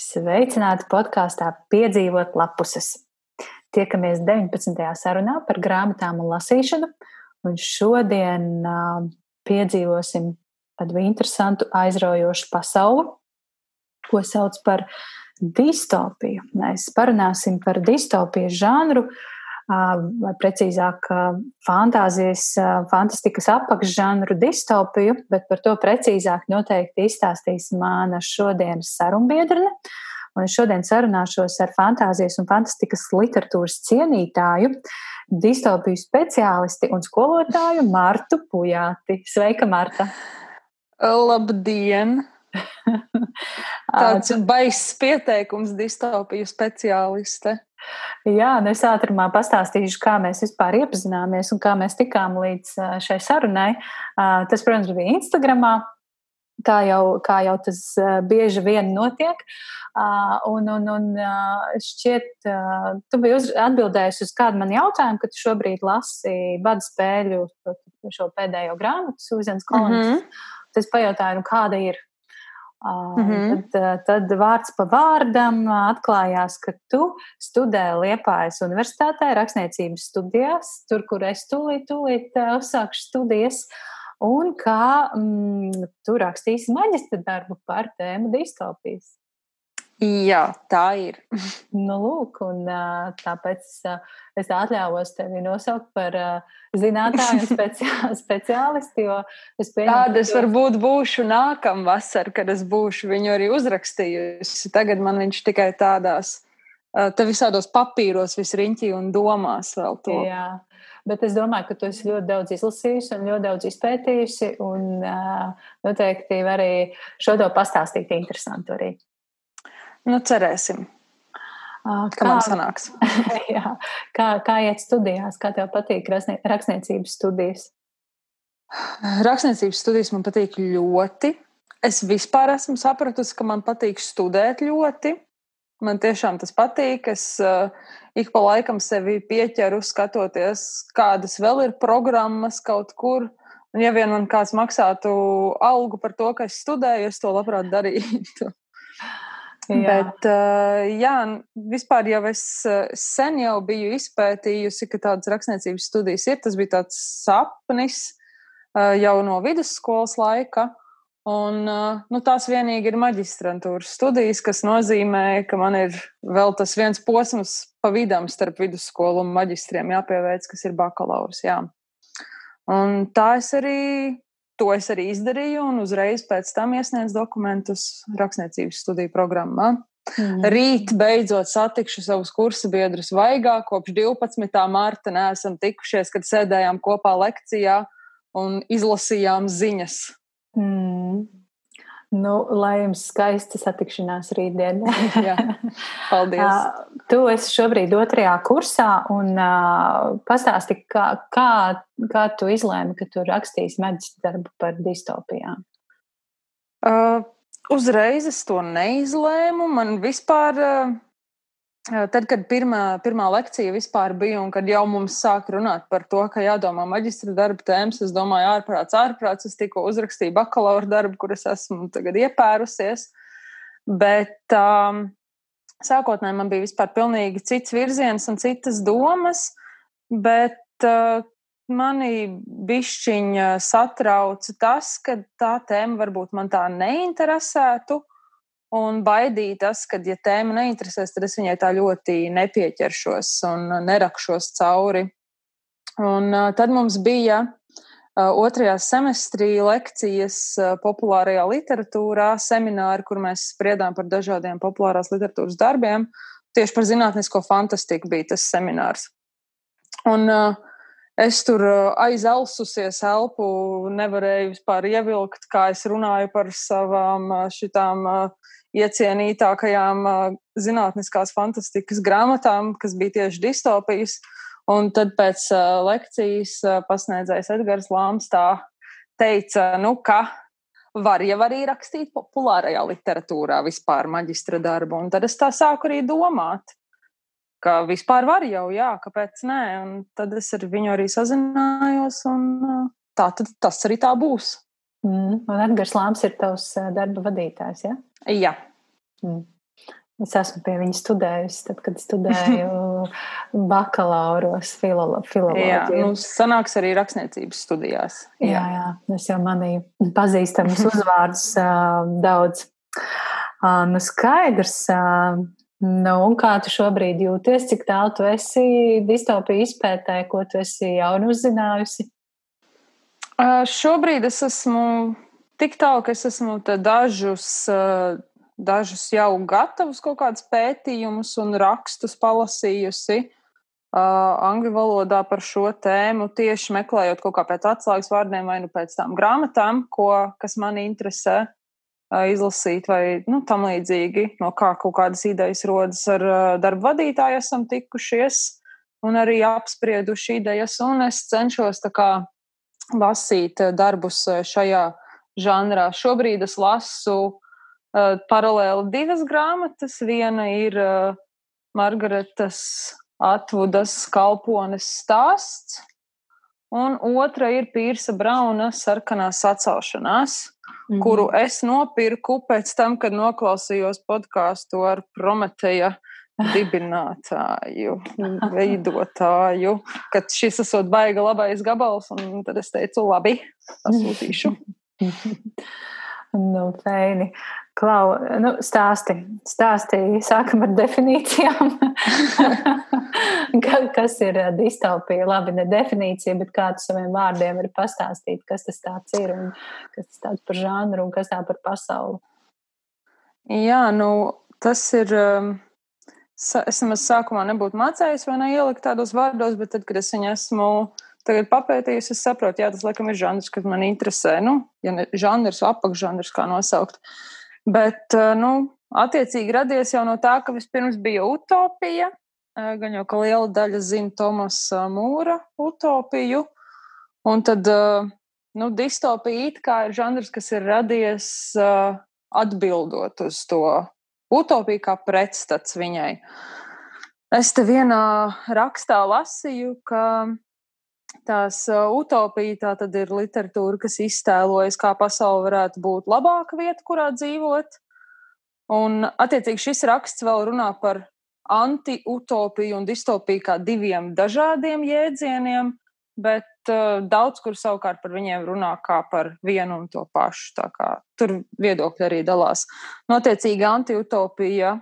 Sveicināti podkāstā Piedzīvot lapuses. Tiekamies 19. sarunā par grāmatām un lasīšanu, un šodien uh, piedzīvosim tādu interesantu, aizraujošu pasauli, ko sauc par distopiju. Mēs parunāsim par distopiju žanru, vai precīzāk fantāzijas, fantastikas apakšžanru distopiju, bet par to precīzāk noteikti izstāstīs mana šodienas sarunbiedrene. Un es šodien sarunāšos ar fantāzijas un fantastikas literatūras cienītāju, distopiju speciālisti un skolotāju Martu Pujāti. Sveika, Marta! Labdien! Tāds baiss pieteikums distopiju speciāliste. Jā, nu es ātrumā pastāstīšu, kā mēs vispār iepazināmies un kā mēs tikām līdz šai sarunai. Tas, protams, bija Instagramā, kā jau, kā jau tas bieži vien notiek. Un, un, un šķiet, tu biji atbildējis uz kādu man jautājumu, ka tu šobrīd lasi bada spēļu šo pēdējo grāmatu, Sūzens Kolons. Mm -hmm. Tas pajautāja, nu, kāda ir Mm -hmm. tad, tad vārds pa vārdam atklājās, ka tu studē Liepājas universitātē, rakstniecības studijās, tur, kur es tūlīt, tūlīt uzsākšu studijas, un kā mm, tu rakstīsi maģistra darbu par tēmu distopijas. Jā, tā ir. nu, lūk, un tāpēc es atļāvos tevi nosaukt par speciā, speciālisti. Es pieņemu, Tāda es varbūt būšu nākamā vasarā, kad es būšu viņu arī uzrakstījusi. Tagad man viņš tikai tādās, te visādos papīros, visriņķī un domās vēl to. Jā. Bet es domāju, ka tu esi ļoti daudz izlasījusi un ļoti daudz izpētījusi. Un uh, noteikti arī šo to pastāstīt interesantu arī. Nu, cerēsim. Kā man sanāks? jā, kā, kā iet studijās? Kā tev patīk rakstniecības studijas? Rakstniecības studijas man patīk ļoti. Es vispār esmu sapratusi, ka man patīk studēt ļoti. Man tiešām tas patīk. Es uh, ik pa laikam sevi pieķeru, skatoties, kādas vēl ir programmas kaut kur. Un, ja vien man kāds maksātu algu par to, ka es studēju, es to labprāt darītu. Jā. Bet, uh, jā, vispār jau es sen jau biju izpētījusi, ka tādas rakstniecības studijas ir. Tas bija tāds sapnis uh, jau no vidusskolas laika. Un, nu, tās vienīgi ir maģistrantūras studijas, kas nozīmē, ka man ir vēl tas viens posms pa vidam starp vidusskolu un maģistriem jāpieveic, kas ir bakalaurs. Jā. Un tā es arī to es arī izdarīju un uzreiz pēc tam iesniedzu dokumentus rakstniecības studiju programmā. Mm. Rīt beidzot satikšu savus kursu biedrus vaigā. Kopš 12. mārta neesam tikušies, kad sēdējām kopā lekcijā un izlasījām ziņas. Mm. Nu, lai jums skaista satikšanās rītdien. Jā, paldies. tu esi šobrīd otrajā kursā un uh, pastāsti, kā, kā, kā tu izlēmi, ka tu rakstīsi medicīnas darbu par distopijām? Uh, uzreiz es to neizlēmu. Man vispār. Uh, Tad, kad pirmā, pirmā lekcija vispār bija, un kad jau mums sāk runāt par to, ka jādomā maģistra darba tēmas, es domāju, ārprāts, ārprāts. Es tikko uzrakstīju bakalaura darbu, kur es esmu tagad iepērusies. Bet um, sākotnēji man bija vispār pilnīgi cits virziens un citas domas, bet uh, mani bišķiņa satrauca tas, ka tā tēma varbūt man tā neinteresētu un baidītas, ka, ja tēma neinteresēs, tad es viņai tā ļoti nepieķeršos un nerakšos cauri. Un uh, tad mums bija uh, otrajā semestrī lekcijas uh, populārajā literatūrā, semināri, kur mēs spriedām par dažādiem populārās literatūras darbiem. Tieši par zinātnisko fantastiku bija tas seminārs. Un uh, es tur aizelsusies elpu, nevarēju vispār ievilkt, kā es runāju par savām šitām uh, iecienītākajām zinātniskās fantastikas grāmatām, kas bija tieši distopijas. Un tad pēc lekcijas pasniedzējs Edgars Lāms tā teica, nu, ka var jau arī rakstīt populārajā literatūrā vispār maģistra darbu. Un tad es tā sāku arī domāt, ka vispār var jau, jā, kāpēc nē. Un tad es ar viņu arī sazinājos, un tā tad tas arī tā būs. Mm, un Edgars Lāms ir tavs darba vadītājs, jā? Ja? Mm. Es esmu pie viņa studējusi, tad, kad studēju bakalauros filo, filoloģiju. Jā, nu, sanāks arī rakstniecības studijās. Jā, jā, jā es jau manīju pazīstamus uzvārdus daudz. Nu, skaidrs. Nu, un kā tu šobrīd jūties, cik tālu tu esi distopiju izpētē, ko tu esi jaunu uzzinājusi? Uh, šobrīd es esmu tik tālu, ka es esmu dažus uh, dažus jau gatavus kaut kādus pētījumus un rakstus palasījusi uh, angļu valodā par šo tēmu, tieši meklējot kaut kā pēc atslēgas vārdiem vai nu pēc tām grāmatām, ko, kas mani interesē uh, izlasīt, vai nu, tam līdzīgi, no kā kaut kādas idejas rodas ar uh, darba vadītāju esam tikušies un arī apsprieduši idejas, un es cenšos tā kā lasīt darbus šajā žanrā. Šobrīd es lasu uh, paralēli divas grāmatas. Viena ir uh, Margaretas Atvudas kalpones stāsts, un otra ir Pīrsa Brauna sarkanās atcelšanās, mm -hmm. kuru es nopirku pēc tam, kad noklausījos podkāstu ar Prometeja dibinātāju, veidotāju, ka šis esot baiga labais gabals, un tad es teicu, labi, pasūtīšu. Nu, feini. Klau, nu, stāsti, stāsti, sākam ar definīcijām. kas ir distopija? Labi, ne definīcija, bet kā tu saviem vārdiem vari pastāstīt, kas tas tāds ir un kas tas tāds par žanru un kas tā par pasauli. Jā, nu, tas ir. Um, es nemaz sākumā nebūtu mācējis vai neielikt tādos vārdos, bet tad, kad es viņu esmu tagad papētījusi, es saprotu, jā, tas laikam ir žanrs, kas man interesē. Nu, ja ne žanrs, apakšžanrs, kā nosaukt. Bet, eh, nu, attiecīgi radies jau no tā, ka vispirms bija utopija. Eh, gan jau ka liela daļa zina Tomasa Mūra utopiju. Un tad, eh, nu, distopija it kā ir žanrs, kas ir radies atbildot uz to utopiju kā pretstats viņai. Es te vienā rakstā lasīju, ka tās utopija tā tad ir literatūra, kas iztēlojas, kā pasaule varētu būt labāka vieta, kurā dzīvot. Un, attiecīgi, šis raksts vēl runā par anti-utopiju un distopiju kā diviem dažādiem jēdzieniem, bet uh, daudz kur savukārt par viņiem runā kā par vienu un to pašu. Tur viedokļi arī dalās. Notiecīgi, anti-utopija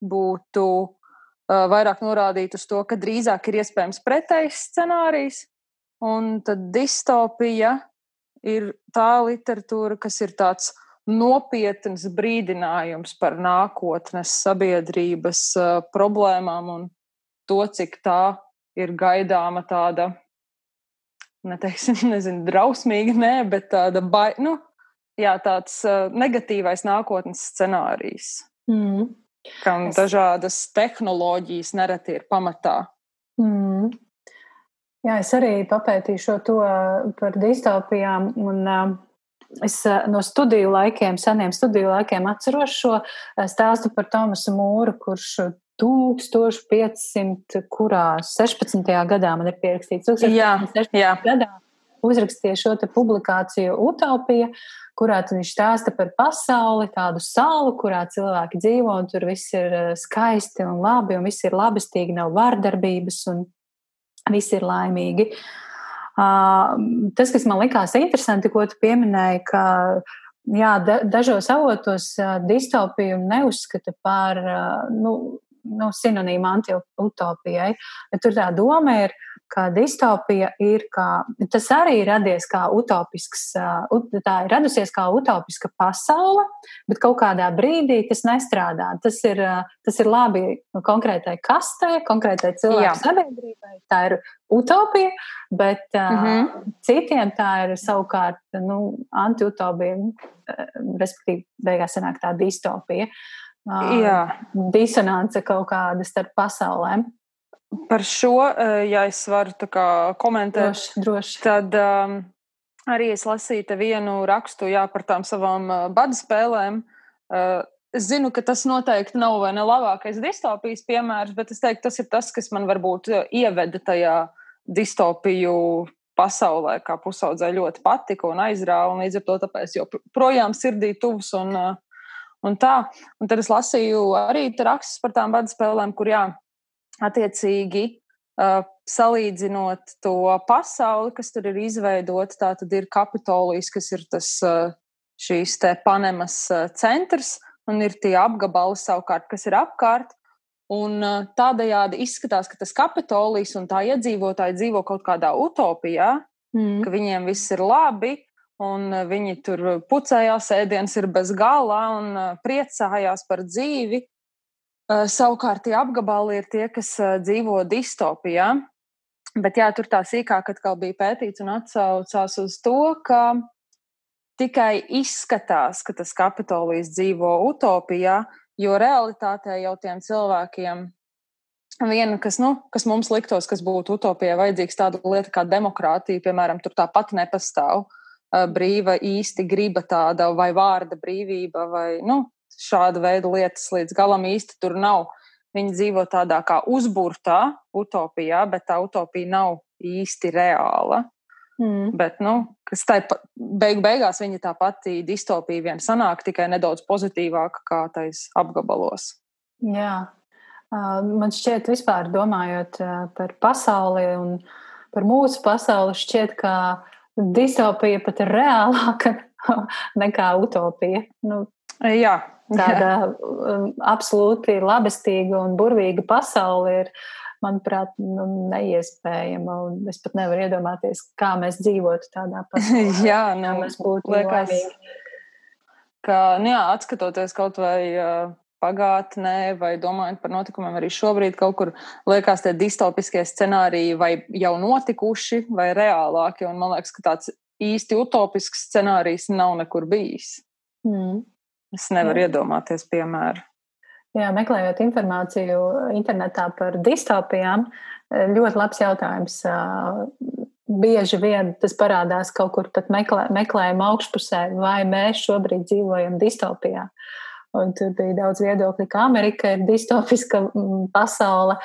būtu uh, vairāk norādīt uz to, ka drīzāk ir iespējams pretējs scenārijs, Un tad distopija ir tā literatūra, kas ir tāds nopietns brīdinājums par nākotnes sabiedrības uh, problēmām un to, cik tā ir gaidāma tāda, neteiksim, nezinu, drausmīga, nē, bet tāda, bai, nu, jā, tāds uh, negatīvais nākotnes scenārijs, mm. kam es... dažādas tehnoloģijas nereti ir pamatā. Mm. Jā, es arī papētīju šo to par distopijām. Un, es no studiju laikiem, seniem studiju laikiem atceros šo stāstu par Tomasu Mūru, kurš 1500, kurā 16. gadā man ir pierakstīts, 16. Jā, jā. gadā uzrakstīja šo publikāciju Utopija, kurā viņš stāsta par pasauli, tādu salu, kurā cilvēki dzīvo, un tur viss ir skaisti un labi, un viss ir labestīgi, nav vardarbības un visi ir laimīgi. Tas, kas man likās interesanti, ko tu pieminēji, ka jā, dažos avotos distopiju neuzskata par nu, nu, sinonīmu anti-utopijai, bet tur tā doma ir, ka distopija ir kā, tas arī radies kā utopisks, tā ir radusies kā utopiska pasaule, bet kaut kādā brīdī tas nestrādā. Tas ir, tas ir labi konkrētai kastē, konkrētai cilvēku sabiedrībai. Tā ir utopija, bet mm -hmm. citiem tā ir savukārt nu, anti-utopija, respektīvi, beigās sanāk tā distopija. Jā. Disonance kaut kāda starp pasaulēm. Par šo, ja es varu komentēt, droši, droši. tad um, arī es lasīju vienu rakstu jā, par tām savām uh, badu spēlēm. Uh, es zinu, ka tas noteikti nav vai ne labākais distopijas piemērs, bet es teiktu, tas ir tas, kas man varbūt ieveda tajā distopiju pasaulē, kā pusaudzē ļoti patika un aizrāva. Līdz ar to tāpēc joprojām sirdī tuvs un, un tā. Un tad es lasīju arī rakstus par tām bada spēlēm, kur jā, attiecīgi uh, salīdzinot to pasauli, kas tur ir izveidota, tā tad ir Kapitolijas, kas ir tas uh, šīs te Panemas uh, centrs, un ir tie apgabali savukārt, kas ir apkārt. Un tādējādi izskatās, ka tas Kapitolijas un tā iedzīvotāji dzīvo kaut kādā utopijā, mm. ka viņiem viss ir labi, un viņi tur pucējās, ēdienas ir bez gala un priecājās par dzīvi. Savukārt tie apgabali ir tie, kas dzīvo distopijā. Bet jā, tur tā sīkāk atkal bija pētīts un atsaucās uz to, ka tikai izskatās, ka tas kapitolijas dzīvo utopijā, jo realitātē jau tiem cilvēkiem viena, kas, nu, kas mums liktos, kas būtu utopijai vajadzīgs tāda lieta kā demokrātija, piemēram, tur tāpat nepastāv brīva īsti griba tāda vai vārda brīvība vai, nu, šāda veida lietas līdz galam īsti tur nav. Viņi dzīvo tādā kā uzburtā utopijā, bet tā utopija nav īsti reāla. Mm. Bet, nu, kas tai beig beigās viņa tā pati distopija vien sanāk, tikai nedaudz pozitīvāka kā tais apgabalos. Jā, man šķiet, vispār domājot par pasauli un par mūsu pasauli, šķiet, ka distopija pat ir reālāka nekā utopija. Nu, jā, tāda um, absolūti labestīga un burvīga pasaule ir, manuprāt, nu, neiespējama. Es pat nevaru iedomāties, kā mēs dzīvotu tādā pasaulē. jā, nu, mēs būtu liekas, laimīgi. Ka, nu jā, atskatoties kaut vai uh, pagātnē, vai domājot par notikumiem arī šobrīd, kaut kur liekas, tie distopiskie scenāriji vai jau notikuši, vai reālāki. Un man liekas, ka tāds īsti utopisks scenārijs nav nekur bijis. Mm. Es nevaru Jā. iedomāties, piemēram. Jā, meklējot informāciju internetā par distopijām, ļoti labs jautājums. Bieži vien tas parādās kaut kur pat meklē, meklējuma augšpusē, vai mēs šobrīd dzīvojam distopijā. Un tur bija daudz viedokļu, ka Amerika ir distopiska mm, pasaule.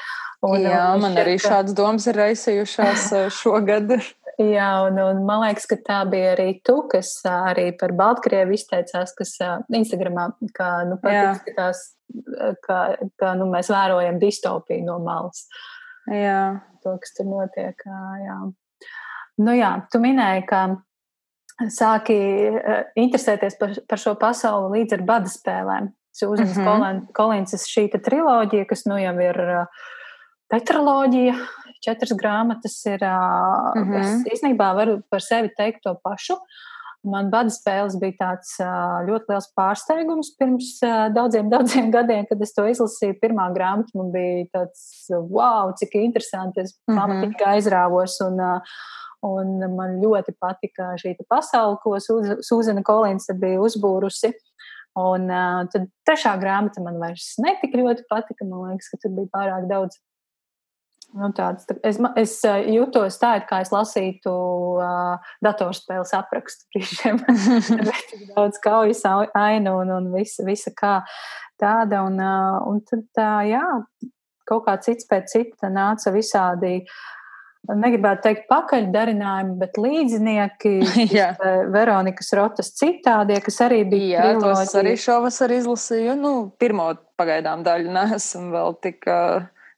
Un, Jā, un man šķiet, arī šādas domas ir raisījušās šogad. Jā, un, un man liekas, ka tā bija arī tu, kas arī par Baltkrievu izteicās, kas Instagramā, ka, nu, patīkās, ka, ka nu, mēs vērojam distopiju no malas. Jā. To, kas tur notiek. Jā. Nu jā, tu minēji, ka sāki uh, interesēties par, par šo pasauli līdz ar bada spēlēm. Sūzans mm -hmm. Kolīns, šī triloģija, kas nu jau ir uh, tetraloģija, četras grāmatas ir, uh, mm -hmm. es īstenībā varu par sevi teikt to pašu. Man bada spēles bija tāds ļoti liels pārsteigums pirms daudziem, daudziem gadiem, kad es to izlasīju. Pirmā grāmata man bija tāds, wow, cik interesanti, es mm -hmm. pamatīgi aizrāvos un Un man ļoti patika šī pasaule, ko Sūzana Kolīns bija uzbūrusi. Un tad trešā grāmata man vairs netika ļoti patika. Man liekas, ka tur bija pārāk daudz. Nu, tāds, tā, es es uh, jutos tā, it kā es lasītu uh, datorspēles aprakstu brīžiem. daudz kaujas ainu un, un visa, visa kā tāda. Un, uh, un tad, uh, jā, kaut kā cits pēc cita nāca visādi uh, negribētu teikt pakaļdarinājumi, bet līdzinieki, Veronikas Rotas citādie, kas arī bija. Jā, triloģija. tos arī šovasar izlasīju. Nu, pirmo pagaidām daļu nesam vēl tik.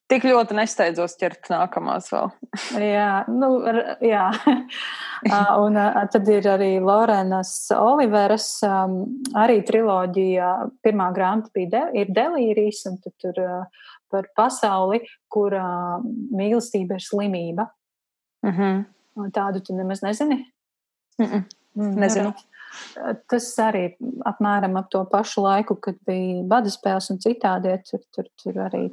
Tik ļoti nesteidzos ķert nākamās vēl. jā, nu, jā. un tad ir arī Lorenas Oliveras, um, arī triloģija. Pirmā grāmata bija de, ir Delīrijas, un tad tur uh, par pasauli, kur uh, mīlestība ir slimība. -huh. Un tādu tu nemaz nezini? Mm -mm. Mm, Nezinu. Tas arī apmēram ap to pašu laiku, kad bija bada spēles un citādi, tur, tur, tur arī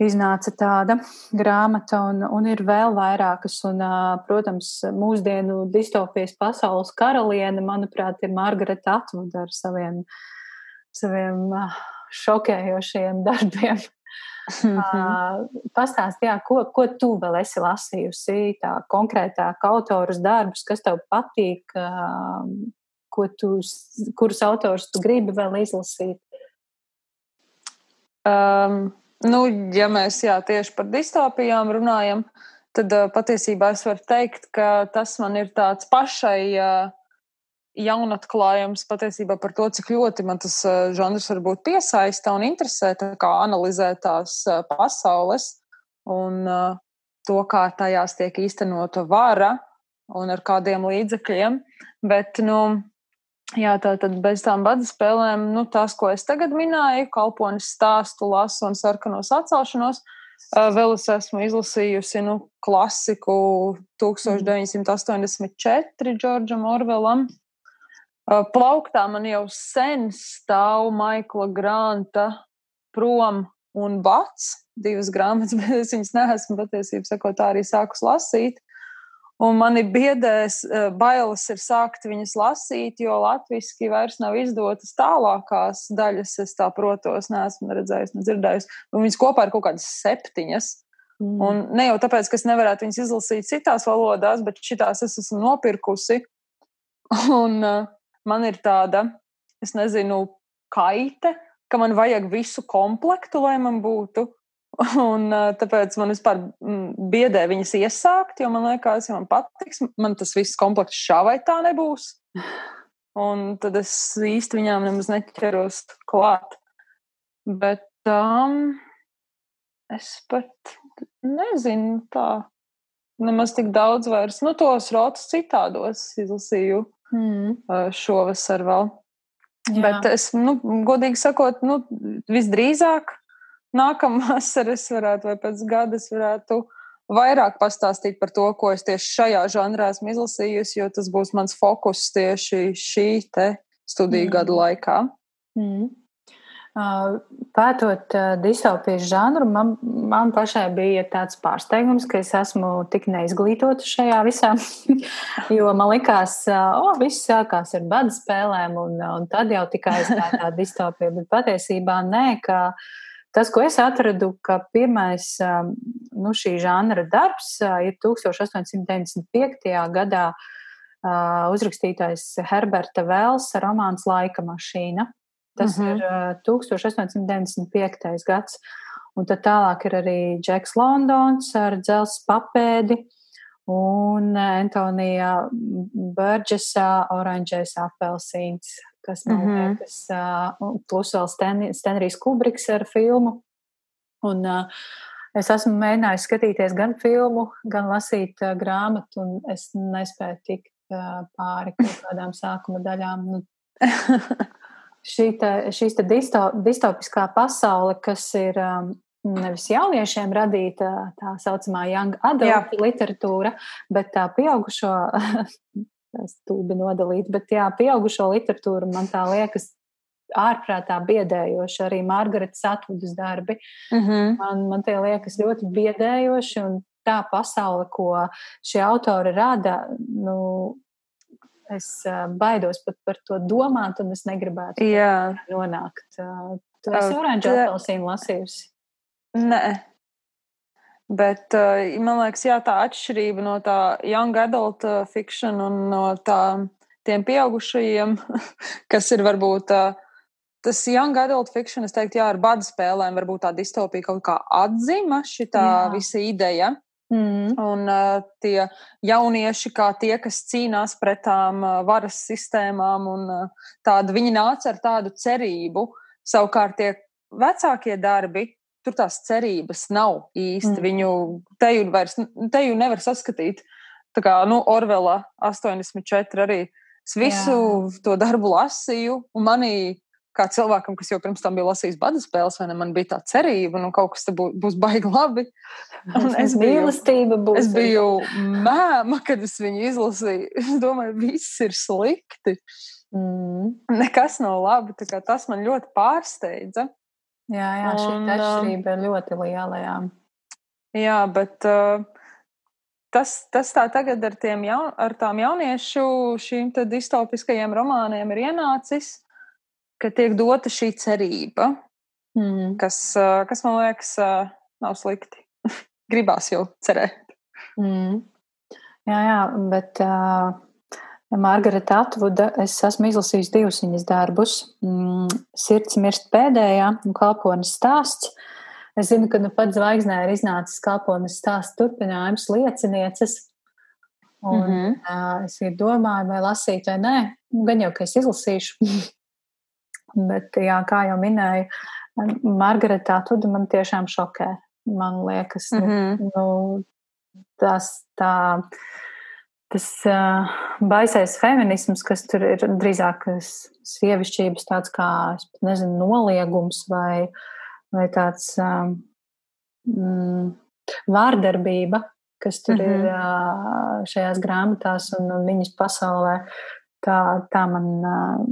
iznāca tāda grāmata, un, un ir vēl vairākas. Un, protams, mūsdienu distopijas pasaules karaliene, manuprāt, ir Margarita Atvuda ar saviem, saviem šokējošiem darbiem. Mm -hmm. Pastāst, jā, ko, ko tu vēl esi lasījusi, tā konkrētāk autorus darbus, kas tev patīk, tu, kurus autors tu gribi vēl izlasīt? Um, nu, ja mēs jā, tieši par distopijām runājam, tad patiesībā es varu teikt, ka tas man ir tāds pašai jaunatklājums patiesībā par to, cik ļoti man tas žanrs varbūt piesaista un interesē, kā analizēt tās pasaules un to, kā tajās tiek īstenota vara un ar kādiem līdzekļiem. Bet, nu, jā, tā tad bez tām bada spēlēm, nu, tās, ko es tagad minēju, kalponis stāstu, lasu un sarkanos atcelšanos, vēl es esmu izlasījusi, nu, klasiku 1984 Džordžam Orvelam. Plauktā man jau sen stāv Maikla Granta prom un bats, divas grāmatas, bet es viņas neesmu patiesībā tā arī sākus lasīt. Un mani biedēs, bailes ir sākt viņas lasīt, jo latviešu vairs nav izdotas tālākās daļas. Es tā protos, neesmu redzējis, nedzirdējis. Un viņas kopā ir kaut kādas septiņas. Mm. Un ne jau tāpēc, ka es nevarētu viņas izlasīt citās valodās, bet šitās es esmu nopirkusi. Un uh, man ir tāda, es nezinu, kaite, ka man vajag visu komplektu, lai man būtu. Un tāpēc man vispār biedē viņas iesākt, jo man liekas, ja man patiks, man tas viss komplekts šā vai tā nebūs. Un tad es īsti viņām nemaz neķeros klāt. Bet um, es pat nezinu tā nemaz tik daudz vairs. Nu, tos rotus citādos izlasīju mm. šovasar vēl. Jā. Bet es, nu, godīgi sakot, nu, visdrīzāk nākamā vasarā es varētu, vai pēc gada es varētu vairāk pastāstīt par to, ko es tieši šajā žanrā esmu izlasījusi, jo tas būs mans fokus tieši šī studiju mm. gadu laikā. Mm. Pētot distopijas žanru, man, man pašai bija tāds pārsteigums, ka es esmu tik neizglītota šajā visā. jo man likās, ka oh, viss sākās ar badu spēlēm, un, un tad jau tikai aizgāja tā distopija. Bet patiesībā nē, ka tas, ko es atradu, ka pirmais nu, šī žanra darbs ir 1895. gadā uzrakstītais Herberta Velsa romāns Laika mašīna. Tas mm -hmm. ir uh, 1895. gads. Un tad tālāk ir arī Džeks Londons ar dzelzs papēdi un Antonija Burgesa oranžais apelsīns, kas man mm -hmm. liekas, uh, plus vēl Sten Stenrijs Kubriks ar filmu. Un uh, es esmu mēģinājis skatīties gan filmu, gan lasīt uh, grāmatu, un es nespēju tikt uh, pāri kaut kādām sākuma daļām. Nu, šī te, šīs te disto, distopiskā pasaule, kas ir um, nevis jauniešiem radīta tā saucamā young adult jā. literatūra, bet tā pieaugušo, tas tūbi nodalīt, bet jā, pieaugušo literatūra man tā liekas ārprātā biedējoši. Arī Margaretas atvudas darbi. Mm -hmm. man, man tie liekas ļoti biedējoši. Un tā pasaule, ko šie autori rada, nu, es baidos pat par to domāt, un es negribētu Jā. nonākt. Tu esi oranžu apelsīnu lasījusi? Nē. Bet man liekas, jā, tā atšķirība no tā young adult fiction un no tā, tiem pieaugušajiem, kas ir varbūt tas young adult fiction, es teiktu, jā, ar badu spēlēm varbūt tā distopija kaut kā atzima šī visa ideja. Mm. Un uh, tie jaunieši, kā tie, kas cīnās pret tām uh, varas sistēmām, un uh, tādu, viņi nāca ar tādu cerību. Savukārt tie vecākie darbi, tur tās cerības nav īsti. Mm. Viņu te jau, vairs, te jau nevar saskatīt. Tā kā nu, Orvela 84 arī es visu Jā. to darbu lasīju, un manī kā cilvēkam, kas jau pirms tam bija lasījis bada spēles, vai ne, man bija tā cerība, nu kaut kas te būs, būs baigi labi. Un es biju, būs. Es biju mēma, kad es viņu izlasīju. Es domāju, viss ir slikti. Mm. Nekas nav labi, tas man ļoti pārsteidza. Jā, jā, šī un, atšķirība ir ļoti liela, jā. Jā, bet uh, tas, tas tā tagad ar, jaun, ar tām jauniešu šīm distopiskajiem romāniem ir ienācis ka tiek dota šī cerība, mm. kas, kas man liekas, nav slikti. Gribās jau cerēt. Mm. Jā, jā, bet uh, Margarita Atvuda, es esmu izlasījis divus viņas darbus. Mm, Sirds mirst pēdējā un kalpones stāsts. Es zinu, ka nu pat zvaigznē ir iznācis kalpones stāsts turpinājums liecinieces. Un, mm -hmm. uh, es domāju, vai lasīt vai nē. Gan jau, ka es izlasīšu. Bet, jā, kā jau minēju, Margarita Tuda man tiešām šokē. Man liekas, mm -hmm. nu, tas tā tas uh, baisais feminisms, kas tur ir drīzāk sievišķības tāds kā, nezinu, noliegums vai, vai tāds um, vārdarbība, kas tur mm -hmm. ir uh, šajās grāmatās un, un viņas pasaulē, tā, tā man uh,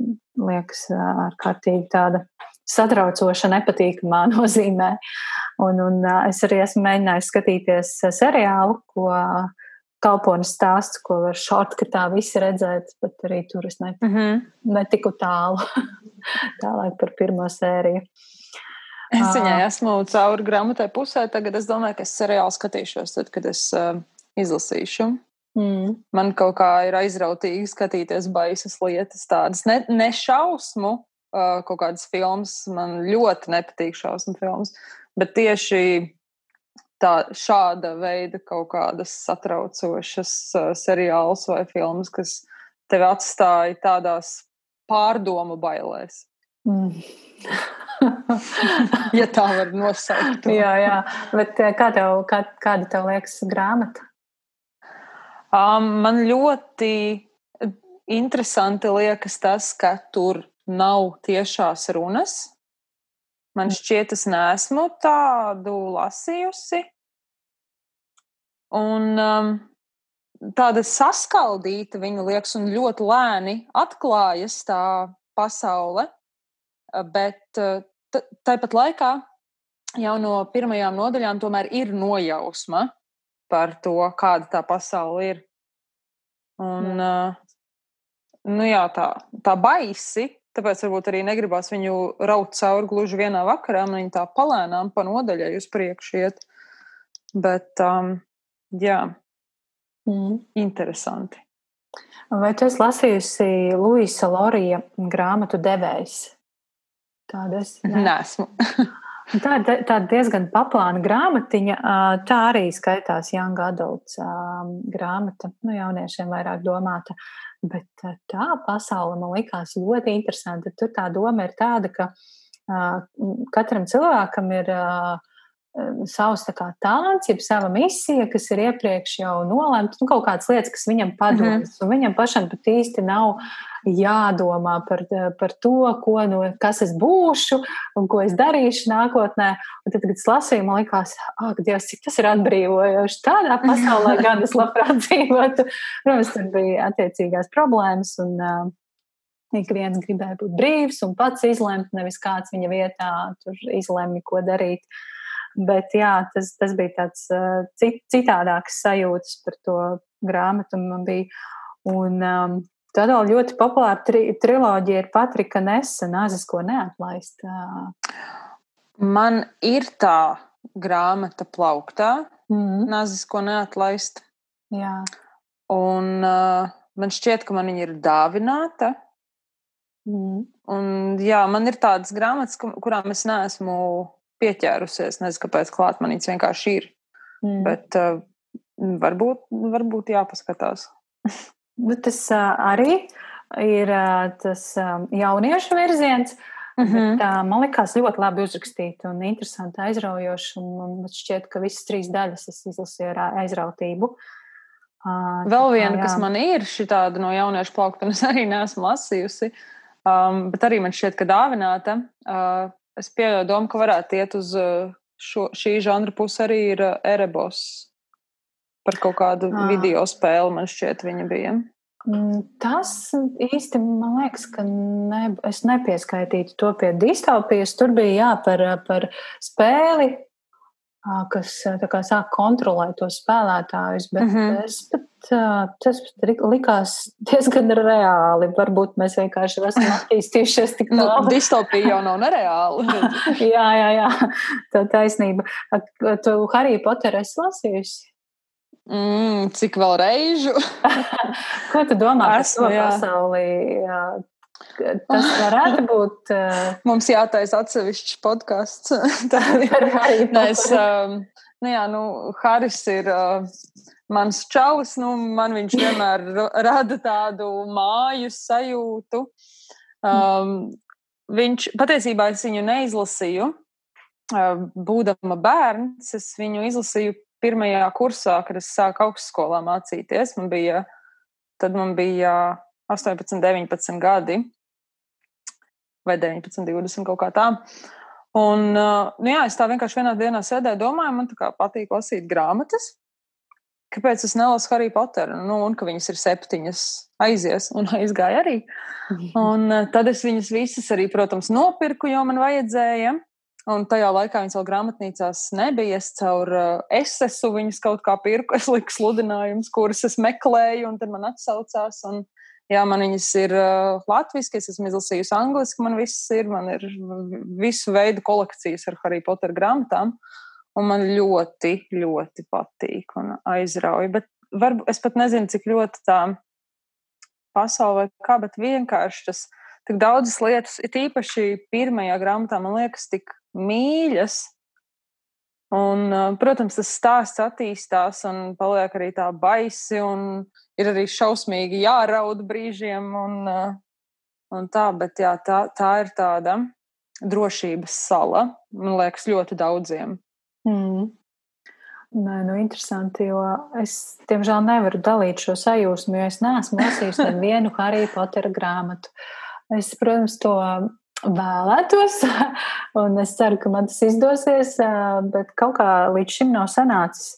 liekas ārkārtīgi tāda satraucoša, nepatīkamā nozīmē. Un, un uh, es arī esmu mēģinājis skatīties seriālu, ko uh, kalpones stāsts, ko var šortkatā visi redzēt, bet arī tur es net, mm -hmm. netiku tālu. Tālāk par pirmo sēriju. Es viņai esmu cauri grāmatai pusē. Tagad es domāju, ka es seriāli skatīšos, tad, kad es uh, izlasīšu. Mm. Man kaut kā ir aizrautīgi skatīties baisas lietas, tādas ne, ne šausmu, uh, kaut kādas filmas. Man ļoti nepatīk šausmu filmas, bet tieši tā, šāda veida kaut kādas satraucošas uh, seriāls vai filmas, kas tevi atstāja tādās pārdomu bailēs. Mm. ja tā var nosaukt. To. jā, jā, bet kā tev, kā, kāda tev liekas grāmata? Um, man ļoti interesanti liekas tas, ka tur nav tiešās runas. Man šķiet, es neesmu tādu lasījusi. Un um, tāda saskaldīta viņa liekas, un ļoti lēni atklājas tā pasaule. Bet tāpat laikā jau no pirmajām nodaļām tomēr ir nojausma par to, kāda tā pasaule ir. Un, jā. nu jā, tā, tā baisi Tāpēc varbūt arī negribās viņu raut cauri gluži vienā vakarā. Man viņa tā palēnām pa nodaļai uz priekšu iet. Bet, um, jā, mm. interesanti. Vai tu esi lasījusi Luisa Lorija grāmatu devējs? Tādas? Nesmu. Tā ir tā diezgan paplāna grāmatiņa. Tā arī skaitās Young Adults grāmata, nu, jauniešiem vairāk domāta. Bet tā pasaule man likās ļoti interesanta. Tur tā doma ir tāda, ka katram cilvēkam ir savs kā, talants, jeb sava misija, kas ir iepriekš jau nolemta, nu, kaut kādas lietas, kas viņam padodas. Mm -hmm. Viņam pašam pat īsti nav jādomā par, par to, ko, no, kas es būšu un ko es darīšu nākotnē. Un tad, kad es lasīju, man likās, ak, Dievs, cik tas ir atbrīvojoši. Tādā pasaulē gan es labprāt dzīvotu. Protams, tur bija attiecīgās problēmas. Un, uh, Ik viens gribēja būt brīvs un pats izlemt, nevis kāds viņa vietā izlemj, ko darīt. Bet jā, tas, tas bija tāds cit, citādāks sajūtas par to grāmatu. Man bija. Un um, tad vēl ļoti populāra tri, triloģija ir Patrika Nesa, Nāzes, ko neatlaist. Man ir tā grāmata plauktā, mm. Nāzes, ko neatlaist. Jā. Un uh, man šķiet, ka man viņa ir dāvināta. Mm. Un, jā, man ir tādas grāmatas, kurām es neesmu pieķērusies. Nezinu, kāpēc klāt man viņas vienkārši ir. Mm. Bet uh, varbūt, varbūt jāpaskatās. Bet tas uh, arī ir tas jauniešu virziens. Mm -hmm. Bet, man liekas, ļoti labi uzrakstīta un interesanti, aizraujoša. Man šķiet, ka visas trīs daļas es izlasīju ar aizrautību. Vēl viena, jā. kas man ir, šī tāda no jauniešu plaukšanas, arī neesmu lasījusi. Um, bet arī man šķiet, ka dāvināta. Uh, es pieļauju domu, ka varētu iet uz šo, šī žanra pusi arī ir Erebos. Par kaut kādu à. video spēli man šķiet, viņa bija. Mm, tas īsti man liekas, ka ne, es nepieskaitītu to pie distopijas. Tur bija jā, par, par spēli, kas kā, sāk kontrolēt tos spēlētājus. Bet mm -hmm. es pat, tas likās diezgan reāli. Varbūt mēs vienkārši esam attīstījušies tik nu, tālu. Nu, distopija jau nav nereāla. jā, jā, jā, tā taisnība. Tu Harry Potter esi lasījusi? Mm, cik vēl reižu? Ko tu domā par to pasaulī? Tas varētu būt. Uh... Mums jātaisa atsevišķs podkāsts. Tā ir arī. Nē, es, um, nu, jā, nu, Haris ir uh, mans čalis, nu, man viņš vienmēr rada tādu māju sajūtu. Um, viņš patiesībā es viņu neizlasīju. Uh, būdama bērns, es viņu izlasīju pirmajā kursā, kad es sāku augstskolā mācīties. Man bija, tad man bija 18, 19 gadi, vai 19, 20 kaut kā tā. Un, uh, nu jā, es tā vienkārši vienā dienā sēdēju, domāju, man tā kā patīk lasīt grāmatas. Kāpēc es nelasu Harry Potteru? Nu, un ka viņas ir septiņas, aizies un aizgāja arī. Un uh, tad es viņas visas arī, protams, nopirku, jo man vajadzēja. Un tajā laikā viņas vēl grāmatnīcās nebija. Es caur uh, esesu viņas kaut kā pirku, es liku sludinājumus, kurus es meklēju, un tad man atsaucās. Un, jā, man viņas ir uh, latviešu, es esmu izlasījusi angliski, man viss ir, man ir visu veidu kolekcijas ar Harry Potter grāmatām. Un man ļoti, ļoti patīk un aizrauja. Bet varbūt es pat nezinu, cik ļoti tā pasaulē, kā, bet vienkārši tas tik daudzas lietas, it īpaši pirmajā grāmatā, man liekas, tik mīļas. Un, protams, tas stāsts attīstās un paliek arī tā baisi, un ir arī šausmīgi jāraud brīžiem. Un, un tā, bet jā, tā, tā ir tāda drošības sala, man liekas, ļoti daudziem. Mm. Nē, nu, interesanti, jo es, diemžēl, nevaru dalīt šo sajūsmu, jo es neesmu lasījusi nevienu Harry Potter grāmatu. Es, protams, to vēlētos, un es ceru, ka man tas izdosies, bet kaut kā līdz šim nav sanācis.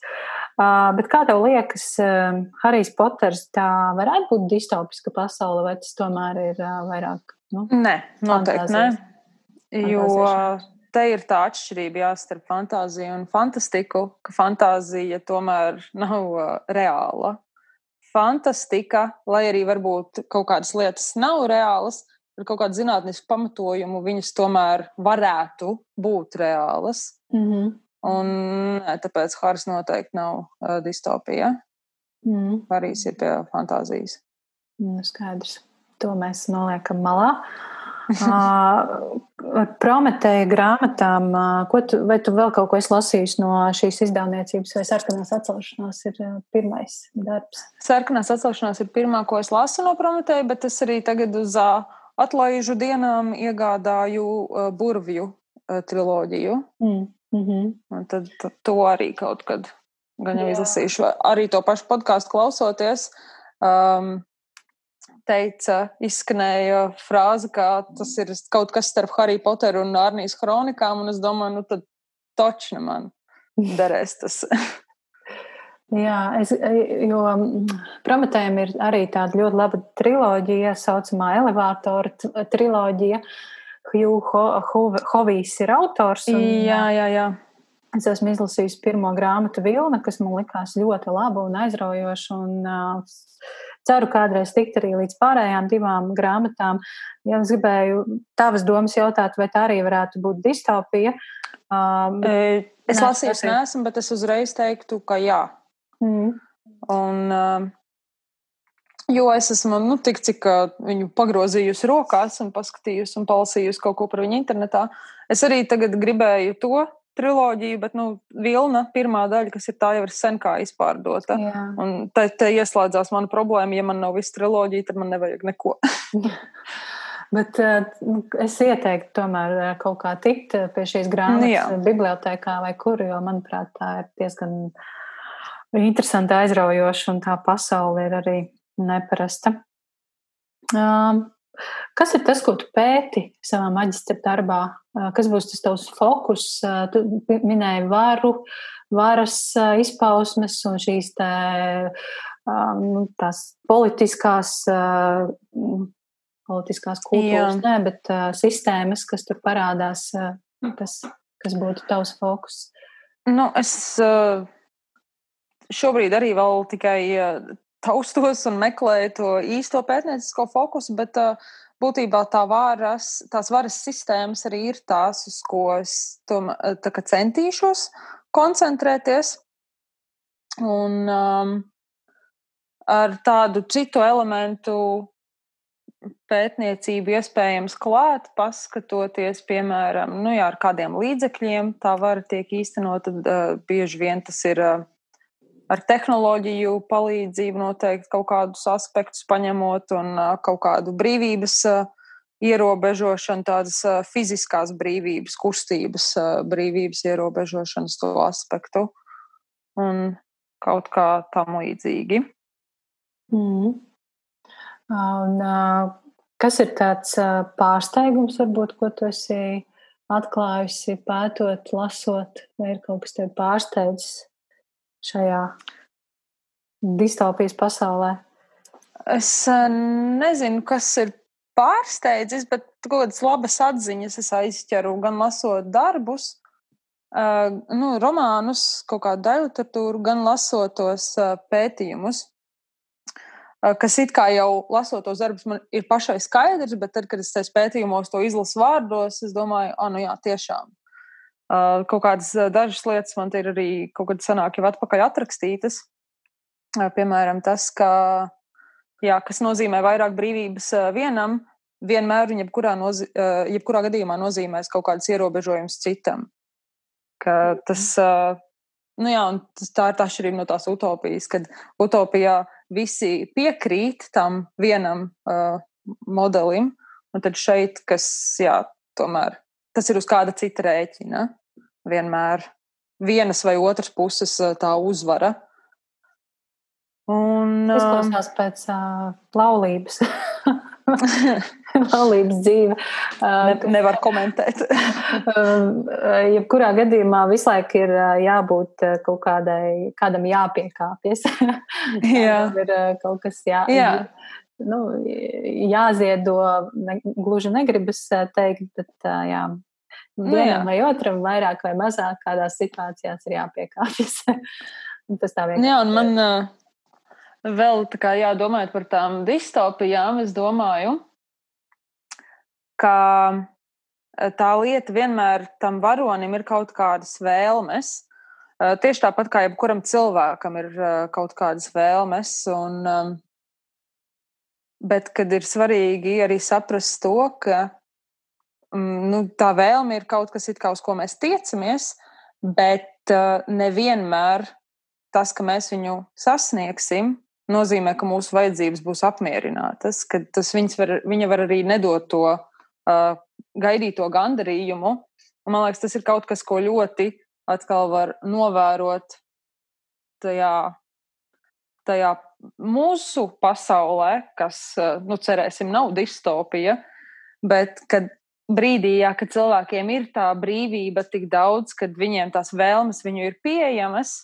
Bet kā tev liekas, Harijs Poters tā varētu būt distopiska pasaule, vai tas tomēr ir vairāk? Nu, nē, noteikti nē. Jo te ir tā atšķirība jā, starp fantāziju un fantastiku, ka fantāzija tomēr nav reāla. Fantastika, lai arī varbūt kaut kādas lietas nav reālas, ar kaut kādu zinātnisku pamatojumu, viņas tomēr varētu būt reālas. Mm -hmm. Un tāpēc Hāras noteikti nav uh, distopija. Mm. Arī ir pie fantāzijas. Nu, skaidrs. To mēs noliekam malā. Ar Prometēju grāmatām, ko tu, vai tu vēl kaut ko esi lasījis no šīs izdevniecības, vai sarkanās atcelšanās ir pirmais darbs? Sarkanās atcelšanās ir pirmā, ko es lasu no Prometēja, bet es arī tagad uz uh, atlaižu dienām iegādāju uh, burvju uh, triloģiju. Mm. Mm -hmm. Tad, tad to arī kaut kad gan jau izlasīšu. Arī to pašu podkāstu klausoties. Um, teica, izskanēja frāze, ka tas ir kaut kas starp Harry Potteru un Arnijas kronikām, un es domāju, nu tad točna man derēs tas. Jā, es, jo mm, Prometējiem ir arī tāda ļoti laba triloģija, saucamā elevātora triloģija. Hugh Ho, Ho, Hovijs ir autors. Un, jā, jā, jā. Es esmu izlasījis pirmo grāmatu Vilna, kas man likās ļoti laba un aizraujoša. Un, uh, ceru kādreiz tikt arī līdz pārējām divām grāmatām. Ja es gribēju tavas domas jautāt, vai tā arī varētu būt distopija. Uh, es lasīju, neesmu, bet es uzreiz teiktu, ka jā. Mm. Un, uh, jo es esmu nu, tik, cik uh, viņu pagrozījusi rokās un paskatījusi un palasījusi kaut ko par viņu internetā. Es arī tagad gribēju to triloģiju, bet nu, Vilna, pirmā daļa, kas ir tā, jau ir sen kā izpārdota. Jā. Un te, te ieslēdzās mana problēma. Ja man nav viss triloģija, tad man nevajag neko. Bet nu, es ieteiktu tomēr kaut kā tikt pie šīs grāmatas nu, bibliotekā vai kur, jo, manuprāt, tā ir diezgan interesanti, aizraujoši, un tā pasaule ir arī neparasta. Um, kas ir tas, ko tu pēti savā maģistra darbā? Uh, kas būs tas tavs fokus? Uh, tu minēji varu, varas uh, izpausmes un šīs tā, um, tās politiskās, politiskās kultūras, Jā. ne, bet sistēmas, kas tur parādās, kas, kas būtu tavs fokus? Nu, es uh, šobrīd arī vēl tikai taustos un meklēju to īsto pētniecisko fokusu, bet būtībā tā varas, tās varas sistēmas arī ir tās, uz ko es tom, centīšos koncentrēties. Un um, ar tādu citu elementu pētniecību iespējams klāt, paskatoties, piemēram, nu, jā, ar kādiem līdzekļiem tā var tiek īstenot, tad uh, bieži vien tas ir uh, ar tehnoloģiju palīdzību noteikti kaut kādus aspektus paņemot un kaut kādu brīvības ierobežošanu, tādas fiziskās brīvības, kustības brīvības ierobežošanas to aspektu un kaut kā tam līdzīgi. Mm. Un, kas ir tāds pārsteigums, varbūt, ko tu esi atklājusi, pētot, lasot, vai ir kaut kas tevi pārsteidzis šajā distopijas pasaulē? Es nezinu, kas ir pārsteidzis, bet kādas labas atziņas es aizķeru gan lasot darbus, uh, nu, romānus, kaut kādu literatūru, gan lasot tos uh, pētījumus kas it kā jau lasot tos darbus, man ir pašai skaidrs, bet tad, kad es tajos pētījumos to izlasu vārdos, es domāju, ah, nu jā, tiešām. Kaut kādas dažas lietas man ir arī kaut kad senāk jau atpakaļ atrakstītas. Piemēram, tas, ka, jā, kas nozīmē vairāk brīvības vienam, vienmēr un jebkurā, nozi, jebkurā gadījumā nozīmēs kaut kādas ierobežojumus citam. Ka tas, nu jā, un tas, tā ir tā atšķirība no tās utopijas, kad utopijā visi piekrīt tam vienam uh, modelim, un tad šeit, kas, jā, tomēr tas ir uz kāda cita rēķina, vienmēr vienas vai otras puses uh, tā uzvara. Un, uh, Izklausās pēc uh, laulības. laulības dzīve. Ne, nevar komentēt. Jebkurā gadījumā visu laiku ir jābūt kaut kādai, kādam jāpiekāpjas. Jā. ir kaut kas jā. jā. Nu, jāziedo, ne, gluži negribas teikt, bet jā, nu vienam vai otram vairāk vai mazāk kādās situācijās ir jāpiekāpjas. Tas tā vienkārši. Jā, un man uh, vēl tā kā jādomājot par tām distopijām, es domāju, ka tā lieta vienmēr tam varonim ir kaut kādas vēlmes. Tieši tāpat kā jebkuram cilvēkam ir kaut kādas vēlmes. Un, bet kad ir svarīgi arī saprast to, ka mm, nu, tā vēlme ir kaut kas, kā, uz ko mēs tiecamies, bet nevienmēr tas, ka mēs viņu sasniegsim, nozīmē, ka mūsu vajadzības būs apmierinātas, ka tas var, viņa var arī nedot to uh, gaidīto gandarījumu. Un, man liekas, tas ir kaut kas, ko ļoti atkal var novērot tajā, tajā mūsu pasaulē, kas, nu, cerēsim, nav distopija, bet kad brīdī, jā, kad cilvēkiem ir tā brīvība tik daudz, kad viņiem tās vēlmes viņu ir pieejamas,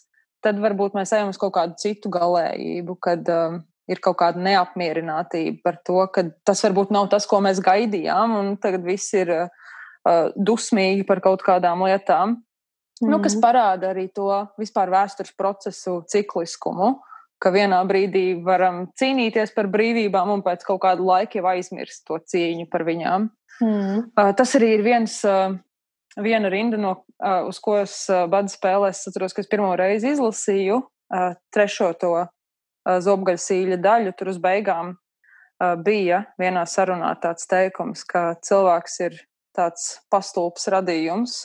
tad varbūt mēs ejam uz kaut kādu citu galējību, kad um, ir kaut kāda neapmierinātība par to, ka tas varbūt nav tas, ko mēs gaidījām, un tagad viss ir uh, dusmīgi par kaut kādām lietām. Mm. Nu, kas mhm. parāda arī to vispār vēstures procesu cikliskumu, ka vienā brīdī varam cīnīties par brīvībām un pēc kaut kāda laika jau aizmirst to cīņu par viņām. Mm. Uh, tas arī ir viens, uh, viena rinda, no, uh, uz ko es uh, badu spēlēs, atceros, ka es pirmo reizi izlasīju uh, trešo to zobgaļsīļa daļu, tur uz beigām bija vienā sarunā tāds teikums, ka cilvēks ir tāds pastulps radījums,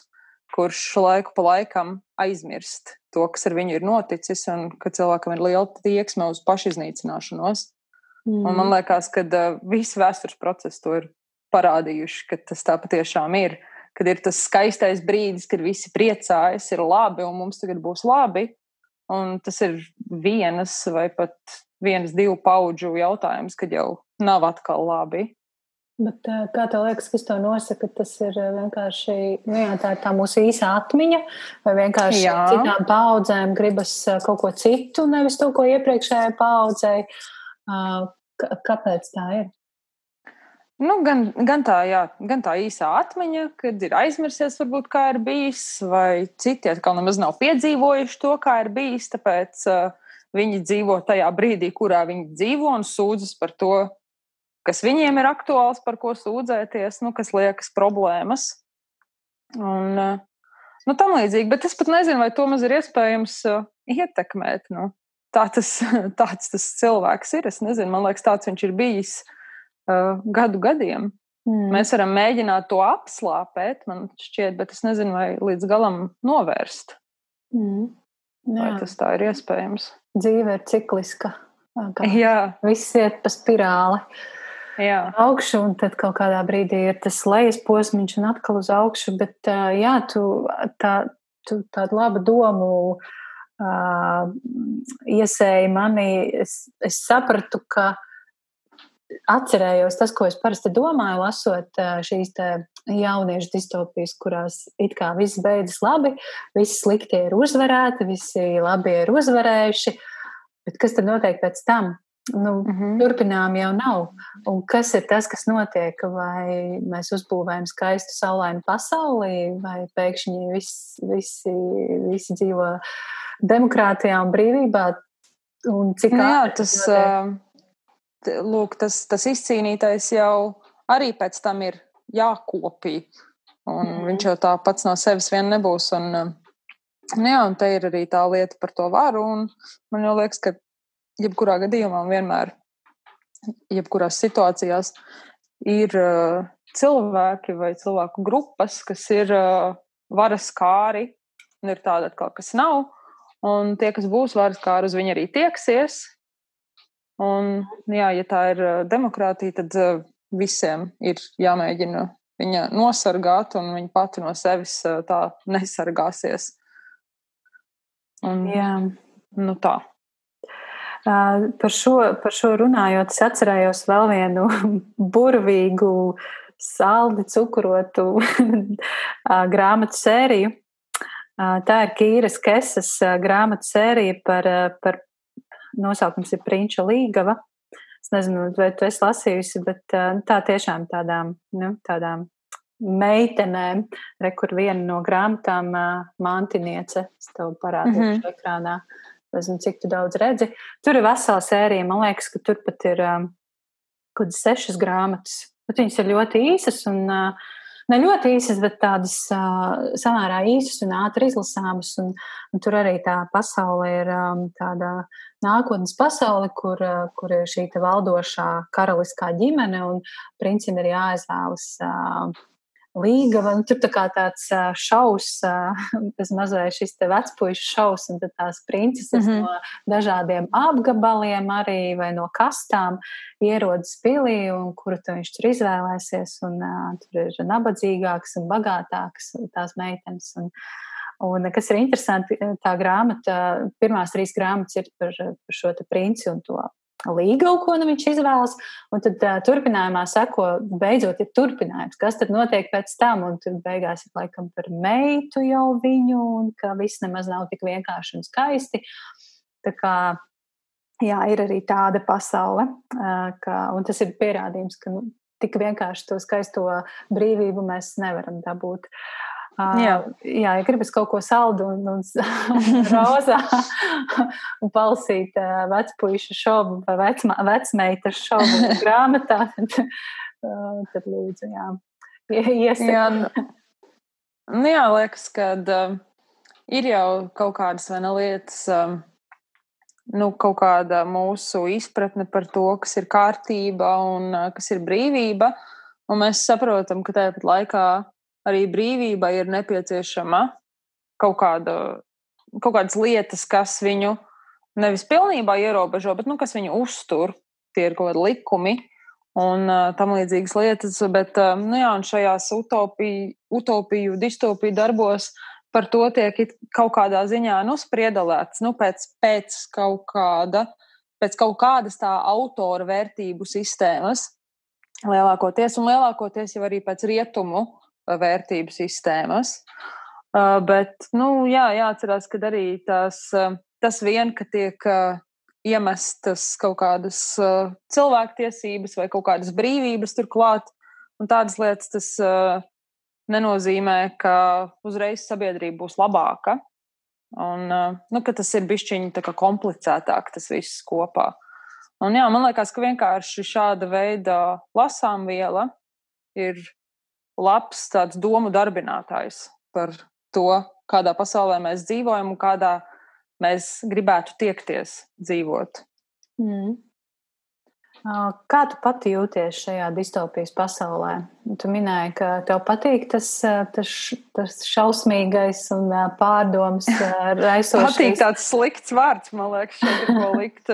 kurš laiku pa laikam aizmirst to, kas ar viņu ir noticis, un ka cilvēkam ir liela tieksme uz pašiznīcināšanos. Mm. Un man mm. liekas, ka uh, visi vēstures procesi to ir parādījuši, ka tas tā patiešām ir. Kad ir tas skaistais brīdis, kad visi priecājas, ir labi, un mums tagad būs labi. Un tas ir vienas vai pat vienas, divu paudžu jautājums, kad jau nav atkal labi. Bet, kā tev liekas, kas to nosaka? Tas ir vienkārši nu jā, tā, tā mūsu īsa atmiņa, vai vienkārši jā. citām paudzēm gribas kaut ko citu, nevis to, ko iepriekšējai paudzei. Kāpēc tā ir? Nu, gan, gan, tā, jā, gan tā īsā atmiņa, kad ir aizmirsies, varbūt, kā ir bijis, vai citi atkal nemaz nav piedzīvojuši to, kā ir bijis. Tāpēc uh, viņi dzīvo tajā brīdī, kurā viņi dzīvo un sūdzas par to, kas viņiem ir aktuāls, par ko sūdzēties, nu, kas liekas problēmas. Un, uh, nu, tam līdzīgi, bet es pat nezinu, vai to maz ir iespējams uh, ietekmēt. Nu. Tā tas, tāds tas cilvēks ir. Es nezinu, man liekas, tāds viņš ir bijis. Uh, gadu gadiem. Mm. Mēs varam mēģināt to apslāpēt, man šķiet, bet es nezinu, vai līdz galam novērst. Mm. Jā. Vai tas tā ir iespējams? Dzīve ir cikliska. Jā. Viss iet pa spirāli. Jā. Augšu, un tad kaut kādā brīdī ir tas lejas posms, un atkal uz augšu. Bet, jā, tu, tā, tu tādu labu domu uh, iesēji manī. Es, es sapratu, ka atcerējos tas, ko es parasti domāju, lasot šīs jauniešu distopijas, kurās it kā viss beidzas labi, visi sliktie ir uzvarēti, visi labi ir uzvarējuši. Bet kas tad notiek pēc tam? Nu, mm -hmm. Turpinām jau nav. Un kas ir tas, kas notiek? Vai mēs uzbūvējam skaistu saulainu pasauli, vai pēkšņi visi, visi, visi dzīvo demokrātijā un brīvībā? Un cik nu, jā, tas, lūk, tas, tas izcīnītais jau arī pēc tam ir jākopī. Un mm. viņš jau tā pats no sevis vien nebūs. Un, nu jā, un te ir arī tā lieta par to varu. Man liekas, ka jebkurā gadījumā vienmēr, jebkurās situācijās ir uh, cilvēki vai cilvēku grupas, kas ir uh, varas kāri, un ir tāda atkal, kas nav. Un tie, kas būs varas kāri, uz viņu arī tieksies. Un, jā, ja tā ir demokrātija, tad visiem ir jāmēģina viņa nosargāt, un viņa pati no sevis tā nesargāsies. Un, jā. Nu tā. Uh, par, šo, par šo runājot, es atcerējos vēl vienu burvīgu, saldi cukurotu grāmatu sēriju. Tā ir Kīras Kesas grāmatu sērija par, par nosaukums ir Prinča Līgava. Es nezinu, vai tu esi lasījusi, bet tā tiešām tādām, nu, tādām meitenēm, re, kur viena no grāmatām mantiniece, es tev parādīšu mm -hmm. ekrānā. Nezinu, cik tu daudz redzi. Tur ir vesela sērija. Man liekas, ka tur pat ir um, kaut kādas sešas grāmatas. Bet viņas ir ļoti īsas un uh, ne ļoti īsas, bet tādas uh, samērā īsas un ātri izlasāmas. Un, un tur arī tā pasaule ir um, tāda nākotnes pasaule, kur, uh, kur ir šī valdošā karaliskā ģimene un princim ir jāizvēlas. Uh, līgava. Tur tā kā tāds šaus, tas mazais šis te vecpuišu šaus, un tās princeses mm -hmm. no dažādiem apgabaliem arī vai no kastām ierodas pilī, un kuru tu viņš tur izvēlēsies, un uh, tur ir nabadzīgāks un bagātāks tās meitenes. Un, Un, kas ir interesanti, tā grāmata, pirmās trīs grāmatas ir par, par šo princi un to līgavu, ko nu viņš izvēlas. Un tad uh, turpinājumā seko, beidzot, ir turpinājums. Kas tad notiek pēc tam? Un tur beigās ir laikam par meitu jau viņu, un ka viss nemaz nav tik vienkārši un skaisti. Tā kā jā, ir arī tāda pasaule, uh, ka, un tas ir pierādījums, ka nu, tik vienkārši to skaisto brīvību mēs nevaram dabūt. Uh, Jā. jā, ja gribas kaut ko saldu un, un, un rozā un palasīt uh, vecpuīšu šobu vai vecmā, vecmeitas šobu grāmatā, tad, uh, tad lūdzu, jā, iesaku. Jā, nu, jā, liekas, ka uh, ir jau kaut kādas ne lietas, um, nu, kaut kāda mūsu izpratne par to, kas ir kārtība un uh, kas ir brīvība, un mēs saprotam, ka tāpat laikā arī brīvībai ir nepieciešama kaut, kāda, kaut kādas lietas, kas viņu nevis pilnībā ierobežo, bet nu, kas viņu uztur. Tie ir kaut kādi likumi un uh, tam līdzīgas lietas. Bet uh, nu, jā, šajās utopiju, utopiju, distopiju darbos par to tiek kaut kādā ziņā nu, spriedalēts nu, pēc, pēc, kaut kāda, pēc kaut kādas tā autora vērtību sistēmas. Lielākoties, un lielākoties jau arī pēc rietumu vērtību sistēmas. Uh, bet, nu, jā, jāatcerās, ka arī tās, uh, tas vien, ka tiek uh, iemestas kaut kādas cilvēktiesības vai kaut kādas brīvības turklāt, un tādas lietas, tas nenozīmē, ka uzreiz sabiedrība būs labāka. Un, nu, tas ir bišķiņi komplicētāk, tas viss kopā. Un, jā, man liekas, ka vienkārši šāda veida lasām viela ir labs tāds domu darbinātājs par to, kādā pasaulē mēs dzīvojam un kādā mēs gribētu tiekties dzīvot. Mm. Kā tu pati jūties šajā distopijas pasaulē? Tu minēji, ka tev patīk tas, tas, tas šausmīgais un pārdoms raisošais. patīk tāds slikts vārds, man liekas, šeit ko likt.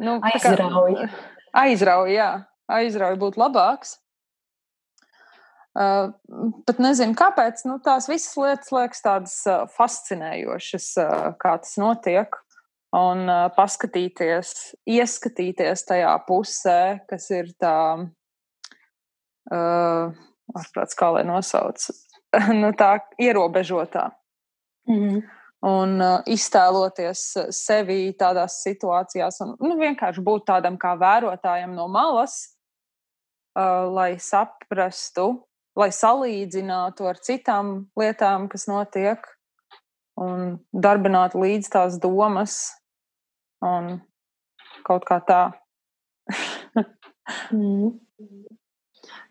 Nu, aizrauja. Aizrauja, jā. Aizrauja būtu labāks. Uh, pat nezinu, kāpēc. Nu, tās visas lietas liekas tādas uh, fascinējošas, uh, kā tas notiek un uh, paskatīties, ieskatīties tajā pusē, kas ir tā, uh, ārprāts, kā lai nosauc, nu, tā ierobežotā. Mm -hmm. Un uh, iztēloties sevi tādās situācijās, un nu, vienkārši būt tādam kā vērotājam no malas, uh, lai saprastu, lai salīdzinātu ar citām lietām, kas notiek, un darbinātu līdz tās domas, un kaut kā tā. mm.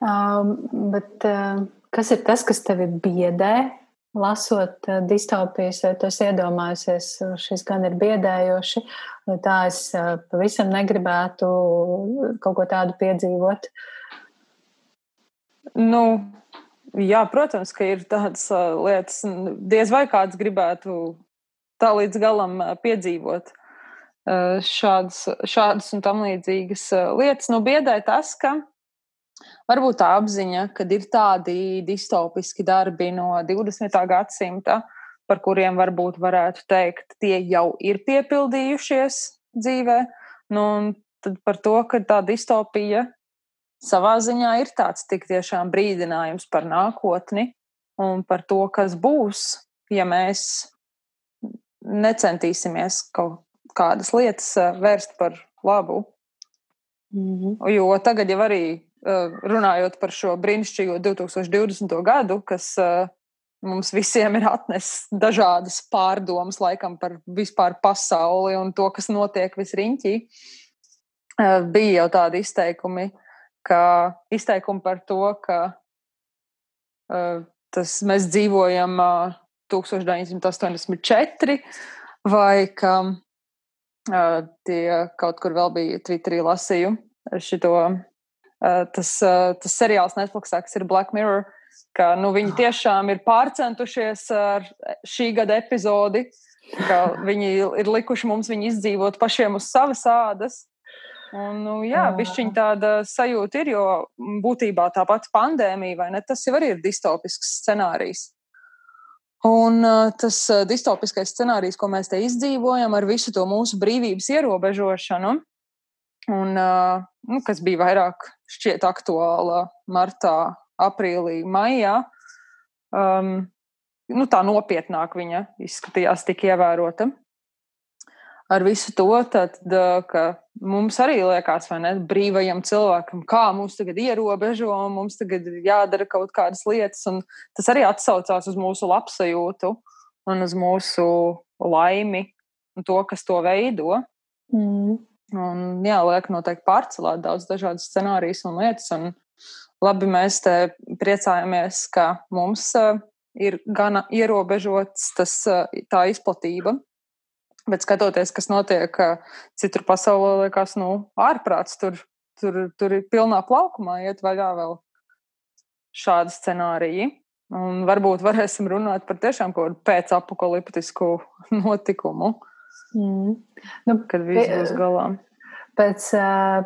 um, bet uh, kas ir tas, kas tevi biedē? Lasot uh, distopijas, vai tu iedomājusies, šis gan ir biedējoši, vai tā es uh, pavisam negribētu kaut ko tādu piedzīvot? Nu, jā, protams, ka ir tādas lietas, diez vai kāds gribētu tā līdz galam piedzīvot. Šādas, šādas un tam līdzīgas lietas. Nu, biedē tas, ka varbūt tā apziņa, ka ir tādi distopiski darbi no 20. gadsimta, par kuriem varbūt varētu teikt, tie jau ir piepildījušies dzīvē. Nu, tad par to, ka tā distopija savā ziņā ir tāds tik tiešām brīdinājums par nākotni un par to, kas būs, ja mēs necentīsimies kaut kādas lietas vērst par labu. Mm -hmm. Jo tagad jau arī runājot par šo brīnišķīgo 2020. gadu, kas mums visiem ir atnesis dažādas pārdomas laikam par vispār pasauli un to, kas notiek visriņķī, bija jau tādi izteikumi, ka izteikumi par to, ka tas mēs dzīvojam 1984 vai ka Tie kaut kur vēl bija Twitterī lasīju šito. Tas, tas seriāls Netflixā, kas ir Black Mirror, ka nu, viņi tiešām ir pārcentušies ar šī gada epizodi, ka viņi ir likuši mums viņu izdzīvot pašiem uz savas ādas. Un, nu, jā, bišķiņ tāda sajūta ir, jo būtībā tā pati pandēmija, vai ne, tas jau arī ir distopisks scenārijs. Un tas distopiskais scenārijs, ko mēs te izdzīvojam ar visu to mūsu brīvības ierobežošanu, un, nu, kas bija vairāk šķiet aktuāla martā, aprīlī, maijā, um, nu, tā nopietnāk viņa izskatījās tik ievērota ar visu to, tad, ka mums arī liekas, vai ne, brīvajam cilvēkam, kā mums tagad ierobežo, un mums tagad ir jādara kaut kādas lietas, un tas arī atsaucās uz mūsu labsajūtu un uz mūsu laimi un to, kas to veido. Mm. Un, jā, liek noteikti pārcelāt daudz dažādas scenārijas un lietas, un labi mēs te priecājamies, ka mums ir gana ierobežots tas, tā izplatība Bet skatoties, kas notiek citur pasaulē, liekas, nu, ārprāts tur, tur, tur ir pilnā plaukumā, iet vaļā vēl šādi scenāriji. Un varbūt varēsim runāt par tiešām kaut kādu pēcapokaliptisku notikumu, mm. nu, kad viss būs galā. Pēc,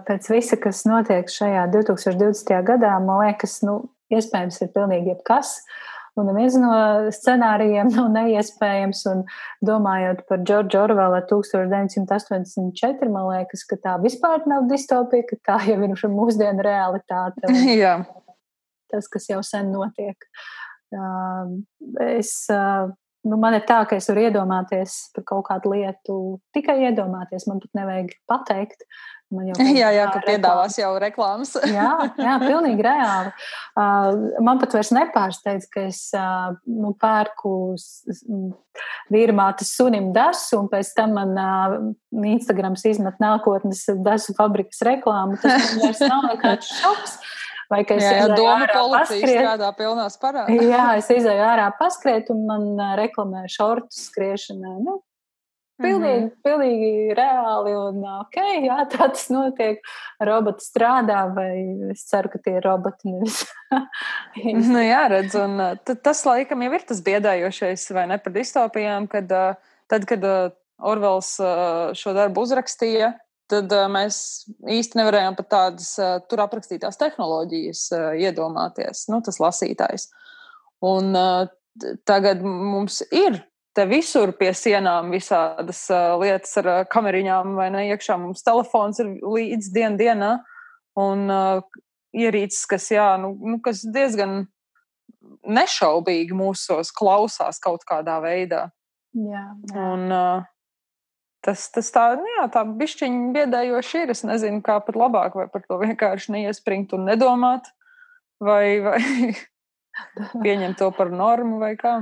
pēc visa, kas notiek šajā 2020. gadā, man liekas, nu, iespējams, ir pilnīgi jebkas. Uh, Un neviens no scenārijiem nav neiespējams. Un domājot par Džordžu Orvela 1984, man liekas, ka tā vispār nav distopija, ka tā jau ir mūsdienu realitāte. Jā. Tas, kas jau sen notiek. Es, nu, man ir tā, ka es varu iedomāties par kaut kādu lietu, tikai iedomāties, man pat nevajag pateikt. jā, jā, ka piedāvās jau reklāmas. jā, jā, pilnīgi reāli. Uh, man pat vairs nepārsteidz, ka es uh, nu, pērku vīrmātes sunim dasu, un pēc tam man uh, Instagrams izmet nākotnes dasu fabrikas reklāmu. Tas man vairs nav nekāds šoks. Vai ka es jā, doma policija strādā pilnās parādās. jā, es izēju ārā paskriet, un man reklamē šortu skriešanai. Nu, Pilnīgi, mm -hmm. pilnīgi reāli un ok, jā, tā tas notiek. Roboti strādā, vai es ceru, ka tie ir roboti. Nevis. nu, jā, redz, un tas laikam jau ir tas biedējošais, vai ne, par distopijām, kad tad, kad Orvels šo darbu uzrakstīja, tad mēs īsti nevarējām pat tādas tur aprakstītās tehnoloģijas iedomāties, nu, tas lasītājs. Un tagad mums ir te visur pie sienām visādas uh, lietas ar uh, kameriņām vai ne iekšā. Mums telefons ir līdz dien dienā un uh, ierīces, kas, jā, nu, nu, kas diezgan nešaubīgi mūsos klausās kaut kādā veidā. Jā, jā. Un, uh, tas, tas tā, nu, jā, tā bišķiņa biedējoši ir. Es nezinu, kā pat labāk, vai par to vienkārši neiespringt un nedomāt, vai, vai pieņemt to par normu vai kā.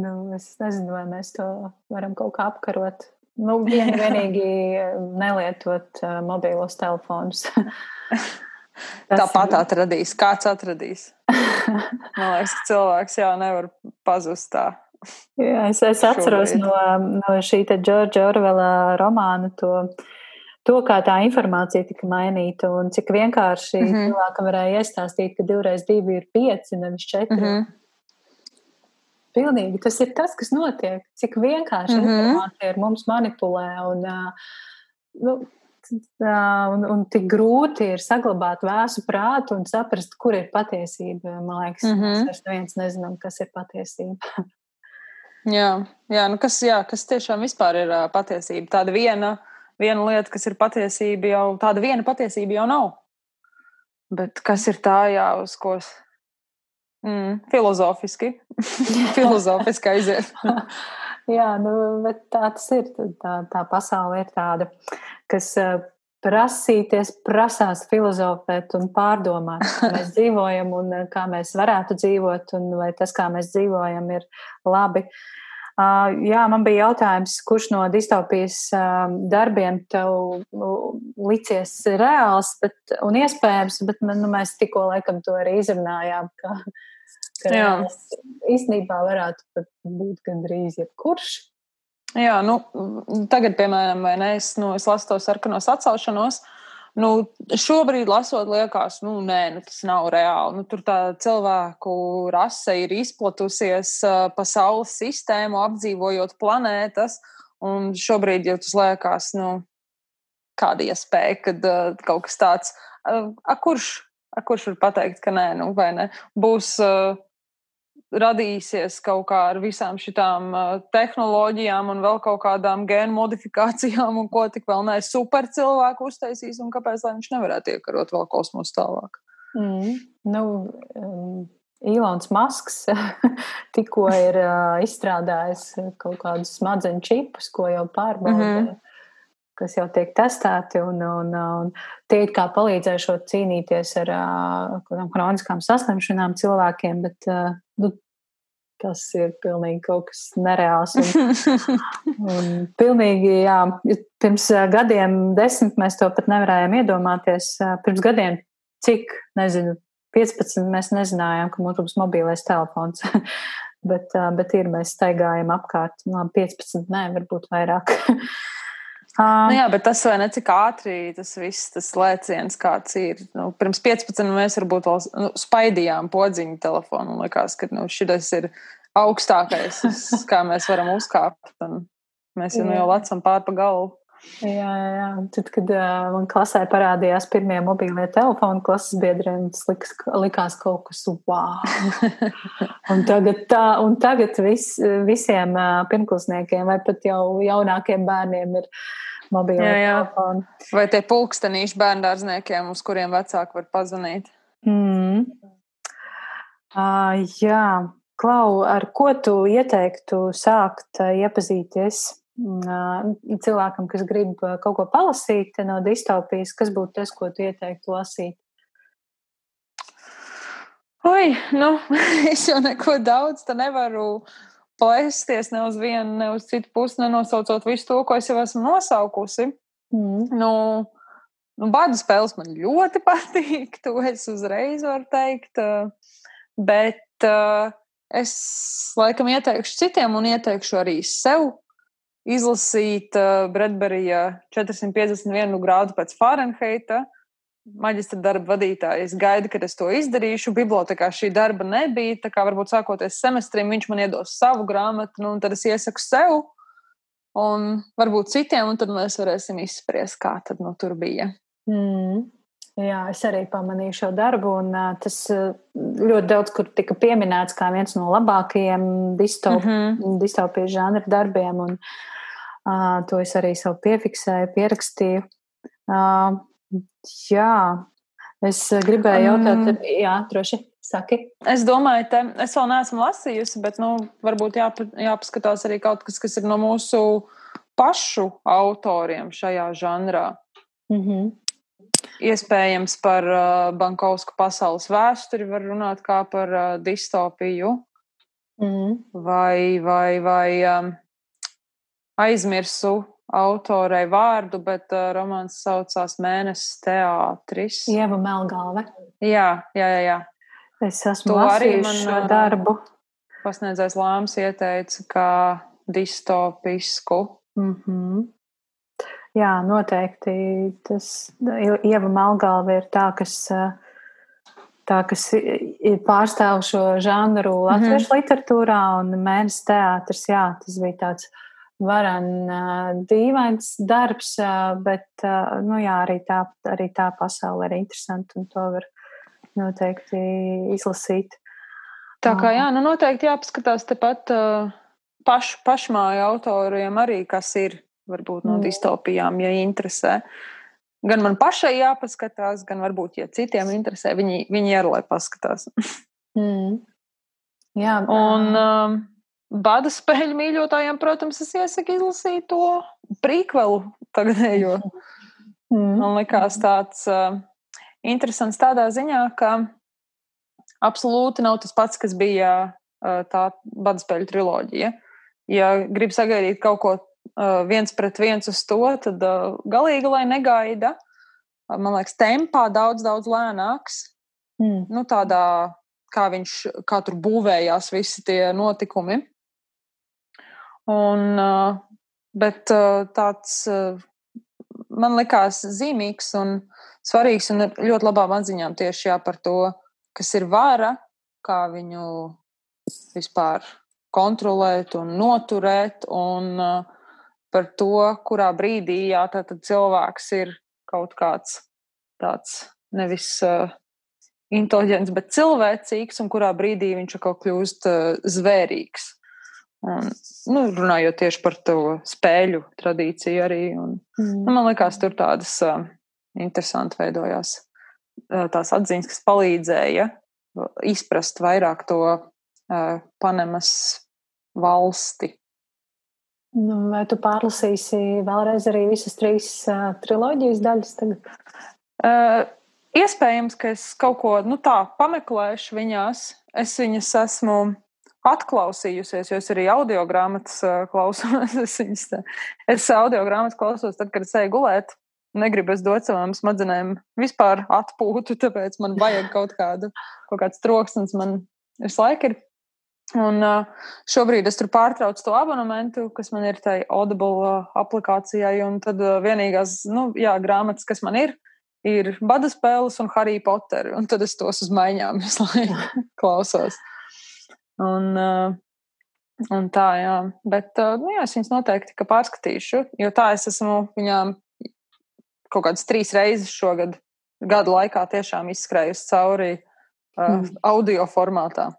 Nu, es nezinu, vai mēs to varam kaut kā apkarot. Nu, vien, vienīgi nelietot uh, mobilos telefonus. Tāpat atradīs. Kāds atradīs? Man liekas, ka cilvēks jau nevar pazust tā. Jā, es, es atceros no, no šī Džordža Orvela romāna to, to, kā tā informācija tika mainīta un cik vienkārši mm -hmm. cilvēkam varēja iestāstīt, ka divreiz divi ir pieci, nevis četri. Mm -hmm. Pilnīgi tas ir tas, kas notiek. Cik vienkārši mm -hmm. informācija ar mums manipulē un, nu, un, un tik grūti ir saglabāt vēsu prātu un saprast, kur ir patiesība. Man liekas, mm -hmm. mēs neviens nezinām, kas ir patiesība. jā, jā, nu kas, jā, kas tiešām ir uh, patiesība. Tāda viena, viena lieta, kas ir patiesība, jau tāda viena patiesība jau nav. Bet kas ir tā, jā, uz ko Mm, filozofiski. filozofiski aiziet. Jā, nu, bet tā tas ir. Tā, tā pasaule ir tāda, kas prasīties, prasās filozofēt un pārdomāt, kā mēs dzīvojam un eh, kā mēs varētu dzīvot, un vai tas, kā mēs dzīvojam, ir labi. Uh, jā, man bija jautājums, kurš no distopijas uh, darbiem tev licies reāls bet, un iespējams, bet nu, mēs tikko laikam to arī izrunājām, ka ka īstenībā varētu būt gandrīz jebkurš. Jā, nu, tagad, piemēram, ne, es, nu, es lasu to sarkanos atcelšanos. Nu, šobrīd, lasot, liekas, nu, nē, nu, tas nav reāli. Nu, tur tā cilvēku rase ir izplatusies uh, pa Saules sistēmu, apdzīvojot planētas. Un šobrīd jau tas liekas, nu, kāda iespēja, kad uh, kaut kas tāds, uh, a, kurš, a, kurš var pateikt, ka nē, nu, vai ne, būs. Uh, radīsies kaut kā ar visām šīm uh, tehnoloģijām un vēl kaut kādām gēnu modifikācijām, un ko tik vēl neesmu super cilvēku uztaisījis, un kāpēc viņš nevarētu iekarot vēl kosmosu tālāk. Mm. Nu, um, Ilons Masks tikko ir uh, izstrādājis kaut kādus smadzeņu čipus, ko jau pārbauda. Mm -hmm kas jau tiek testēti, un, un, un tie ir kā palīdzējušot cīnīties ar uh, kroniskām saslimšanām cilvēkiem, bet uh, nu, tas ir pilnīgi kaut kas nereāls. Un, un pilnīgi, jā, pirms gadiem, desmit mēs to pat nevarējām iedomāties. Pirms gadiem, cik, nezinu, 15 mēs nezinājām, ka mums būs mobilais telefons. bet, bet ir, mēs staigājam apkārt, labi, 15, nē, varbūt vairāk. Uh, nu jā, bet tas vai ne cik ātri tas viss, tas lēciens kāds ir. Nu, pirms 15 mēs varbūt vēl nu, spaidījām podziņu telefonu un likās, ka nu, šis ir augstākais, kā mēs varam uzkāpt. Mēs jau, nu, jau lecam pār pa galvu. Jā, jā. Tad, kad uh, man klasē parādījās pirmie mobīlie telefoni, klases biedriem liks, likās kaut kas wow. un tagad, tā, un tagad vis, visiem uh, pirmklasniekiem vai pat jau jaunākiem bērniem ir jā. telefoni. Vai tie pulkstenīši bērndārzniekiem, uz kuriem vecāki var pazvanīt? Mm. Uh, jā, Klau, ar ko tu ieteiktu sākt iepazīties? Cilvēkam, kas grib kaut ko palasīt no distopijas, kas būtu tas, ko tu ieteiktu lasīt? Oi, nu, es jau neko daudz nevaru plēsties ne uz vienu, ne uz citu pusi, nenosaucot visu to, ko es jau esmu nosaukusi. Mm. Nu, nu, bādu spēles man ļoti patīk, to es uzreiz varu teikt. Bet uh, es laikam ieteikšu citiem un ieteikšu arī sev izlasīt uh, Bredberija 451 grādu pēc Fahrenheita. Maģistra darba vadītājs gaida, kad es to izdarīšu. Bibliotēkā šī darba nebija. Tā kā varbūt sākoties semestrim, viņš man iedos savu grāmatu, nu, un tad es iesaku sev un varbūt citiem, un tad mēs varēsim izspriest, kā tad nu, tur bija. Mm. Jā, es arī pamanīju šo darbu, un uh, tas uh, ļoti daudz kur tika pieminēts kā viens no labākajiem distop, mm -hmm. distopijas žanra darbiem, un uh, to es arī sev piefiksēju, pierakstīju. Jā, es gribēju jautāt, um, jā, droši. Saki. Es domāju, te, es vēl neesmu lasījusi, bet nu, varbūt jā, jāpaskatās arī kaut kas, kas ir no mūsu pašu autoriem šajā žanrā. Mm -hmm. Iespējams, par uh, Bankausku pasaules vēsturi var runāt kā par uh, distopiju. Mm. Vai, vai, vai um, aizmirsu autorei vārdu, bet uh, romāns saucās Mēnesis teātris. Ieva Melgalve. Jā, jā, jā. jā. Es esmu to arī man šo uh, darbu. Pasniedzējs Lāms ieteica kā distopisku. Mm -hmm. Jā, noteikti. Tas Ieva Melgalva ir tā, kas, tā, kas pārstāv šo žanru mhm. latviešu mm -hmm. literatūrā, un mēnesis teātris, jā, tas bija tāds varan dīvains darbs, bet, nu jā, arī tā, arī tā pasaule ir interesanta, un to var noteikti izlasīt. Tā kā jā, nu noteikti jāpaskatās tepat pašu, pašmāju autoriem arī, kas ir varbūt no mm. distopijām, ja interesē. Gan man pašai jāpaskatās, gan varbūt, ja citiem interesē, viņi, viņi arī lai paskatās. mm. Jā, un um, bada spēļu mīļotājiem, protams, es iesaku izlasīt to prīkvelu tagadējo. Mm. Man likās tāds uh, interesants tādā ziņā, ka absolūti nav tas pats, kas bija uh, tā bada spēļu triloģija. Ja grib sagaidīt kaut ko uh, viens pret viens uz to, tad uh, galīgi, lai negaida, uh, man liekas, tempā daudz, daudz lēnāks. Mm. Nu, tādā, kā viņš, kā tur būvējās visi tie notikumi. Un, uh, bet uh, tāds uh, man likās zīmīgs un svarīgs un ļoti labām atziņām tieši jā, par to, kas ir vara, kā viņu vispār kontrolēt un noturēt. Un, par to, kurā brīdī jā, cilvēks ir kaut kāds tāds nevis uh, inteliģents, bet cilvēcīgs, un kurā brīdī viņš atkal kļūst uh, zvērīgs. Un, nu, runājot tieši par to spēļu tradīciju arī. Un, mm. nu, man liekas, tur tādas uh, interesanti veidojās uh, tās atziņas, kas palīdzēja izprast vairāk to uh, Panemas valsti. Nu, vai tu pārlasīsi vēlreiz arī visas trīs uh, triloģijas daļas? Tagad? Uh, iespējams, ka es kaut ko nu, tādu pameklēšu viņās. Es viņas esmu atklausījusies, jo es arī audio grāmatas klausos. es, es audio grāmatas klausos, tad, kad es eju gulēt. Negribu es dot savām smadzenēm vispār atpūtu, tāpēc man vajag kaut kādu, kaut kāds troksnis. Man visu laiku ir Un šobrīd es tur pārtraucu to abonementu, kas man ir tai Audible aplikācijai. Un tad vienīgās nu, jā, grāmatas, kas man ir, ir Bada spēles un Harry Potter. Un tad es tos uz maiņām visu laiku klausos. Un, uh, un tā, jā. Bet uh, nu, jā, es viņas noteikti pārskatīšu, jo tā es esmu viņām kaut kādas trīs reizes šogad gadu laikā tiešām izskrējusi cauri uh, mm. audio formātā.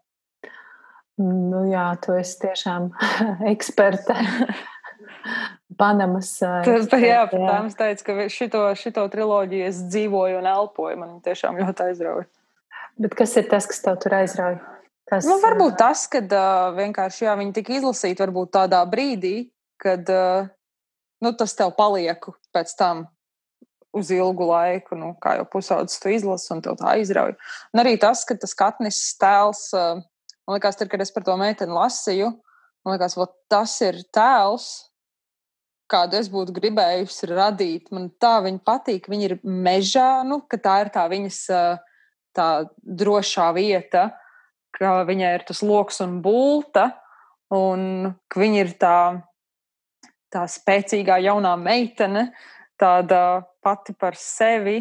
Nu, jā, tu esi tiešām eksperte. Panamas. Tas bija jā, Panamas teica, ka šito, šito triloģiju es dzīvoju un elpoju. Man tiešām ļoti aizrauja. Bet kas ir tas, kas tev tur aizrauja? Kas, nu, varbūt tas, ka uh, vienkārši jā, viņi tika izlasīti varbūt tādā brīdī, kad uh, nu, tas tev paliek pēc tam uz ilgu laiku, nu, kā jau pusaudzis to izlasi un tev tā aizrauja. Un arī tas, ka tas katrs tēls uh, Man liekas, tad, kad es par to meiteni lasīju, man liekas, tas ir tēls, kādu es būtu gribējusi radīt. Man tā viņa patīk. Viņa ir mežā, nu, ka tā ir tā viņas tā drošā vieta, ka viņai ir tas lokus un bulta, un ka viņa ir tā, tā spēcīgā jaunā meitene, tāda pati par sevi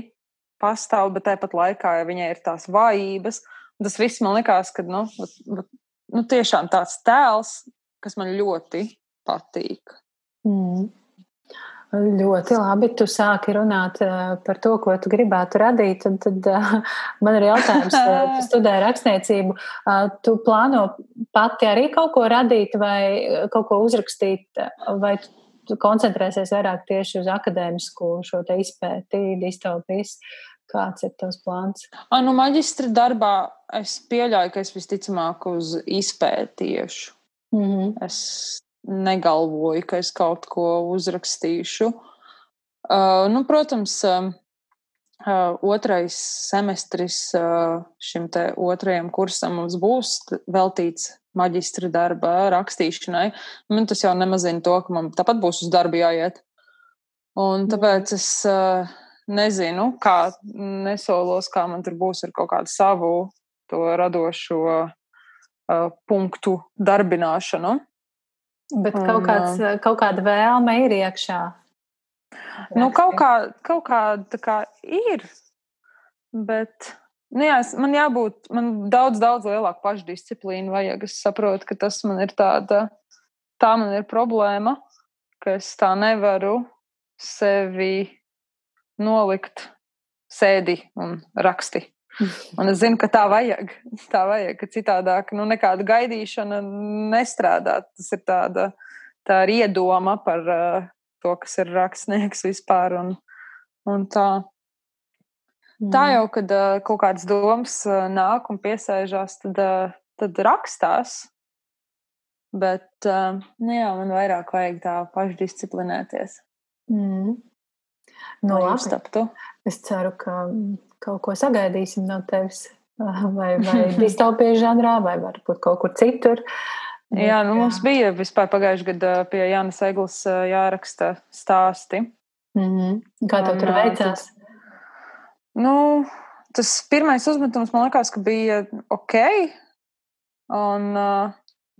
pastāv, bet tāpat laikā ja viņai ir tās vājības. Tas viss man likās, ka nu, nu, tiešām tāds tēls, kas man ļoti patīk. Mm. Ļoti labi. Tu sāki runāt uh, par to, ko tu gribētu radīt. Tad, tad uh, man ir jautājums, uh, tu studē rakstniecību. Tu plāno pati arī kaut ko radīt vai kaut ko uzrakstīt, vai tu koncentrēsies vairāk tieši uz akadēmisku šo te izpēti, distopijas? Kāds ir tavs plāns? A, nu, maģistra darbā es pieļauju, ka es visticamāk uz izpētiešu. Mm -hmm. Es negalvoju, ka es kaut ko uzrakstīšu. Uh, nu, protams, uh, uh, otrais semestris uh, šim te otrajam kursam mums būs veltīts maģistra darba rakstīšanai. Man tas jau nemazina to, ka man tāpat būs uz darbu jāiet. Un tāpēc es uh, nezinu, kā nesolos, kā man tur būs ar kaut kādu savu to radošo uh, punktu darbināšanu. Bet un, kaut, kāds, kaut kāda vēlme ir iekšā. Nu, kaut kā, kaut kā tā kā ir, bet nu jā, man jābūt, man daudz, daudz lielāka pašdisciplīna vajag. Es saprotu, ka tas man ir tāda, tā man ir problēma, ka es tā nevaru sevi nolikt sēdi un raksti. Un es zinu, ka tā vajag. Tā vajag, ka citādāk nu, nekāda gaidīšana nestrādā. Tas ir tāda tā ir iedoma par uh, to, kas ir rakstnieks vispār. Un, un tā. Mm. tā jau, kad uh, kaut kādas domas uh, nāk un piesēžās, tad, uh, tad rakstās. Bet uh, nu, jā, man vairāk vajag tā pašdisciplinēties. Mm. Nu, labi. Es ceru, ka kaut ko sagaidīsim no tevis. Vai, vai distopijas žanrā, vai varbūt kaut kur citur. Jā, nu, jā. mums bija vispār pagājušajā gadā pie Jānis Eglis jāraksta stāsti. Mm -hmm. Kā tev tur veicās? Nu, tas pirmais uzmetums man liekas, ka bija ok. Un,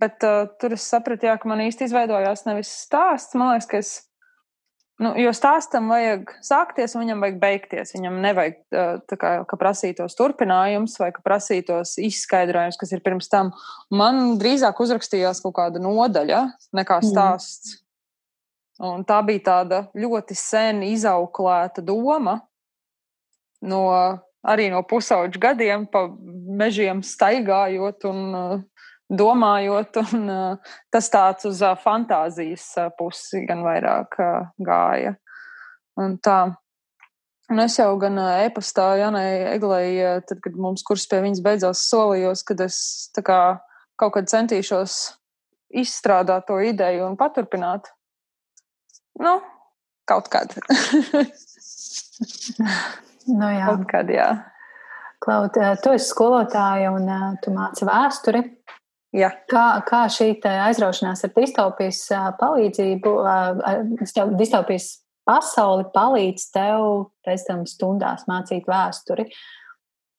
bet uh, tur es sapratu, jā, ka man īsti izveidojās nevis stāsts. Man liekas, ka es Nu, jo stāstam vajag sākties, un viņam vajag beigties. Viņam nevajag kā, ka prasītos turpinājums vai ka prasītos izskaidrojums, kas ir pirms tam. Man drīzāk uzrakstījās kaut kāda nodaļa nekā mm. stāsts. Mm. Un tā bija tāda ļoti sen izauklēta doma no, arī no pusauģu gadiem, pa mežiem staigājot un uh, domājot, un uh, tas tāds uz uh, fantāzijas uh, pusi gan vairāk uh, gāja. Un tā. Un es jau gan uh, e-pastā Janai Eglei, uh, tad, kad mums kurs pie viņas beidzās, solījos, kad es kā, kaut kad centīšos izstrādāt to ideju un paturpināt. Nu, kaut kad. nu, jā. Kaut kad, jā. Klaut, tu esi skolotāja un tu māci vēsturi. Ja. Kā, kā šī aizraušanās ar distopijas palīdzību, distopijas pasauli palīdz tev pēc tam stundās mācīt vēsturi?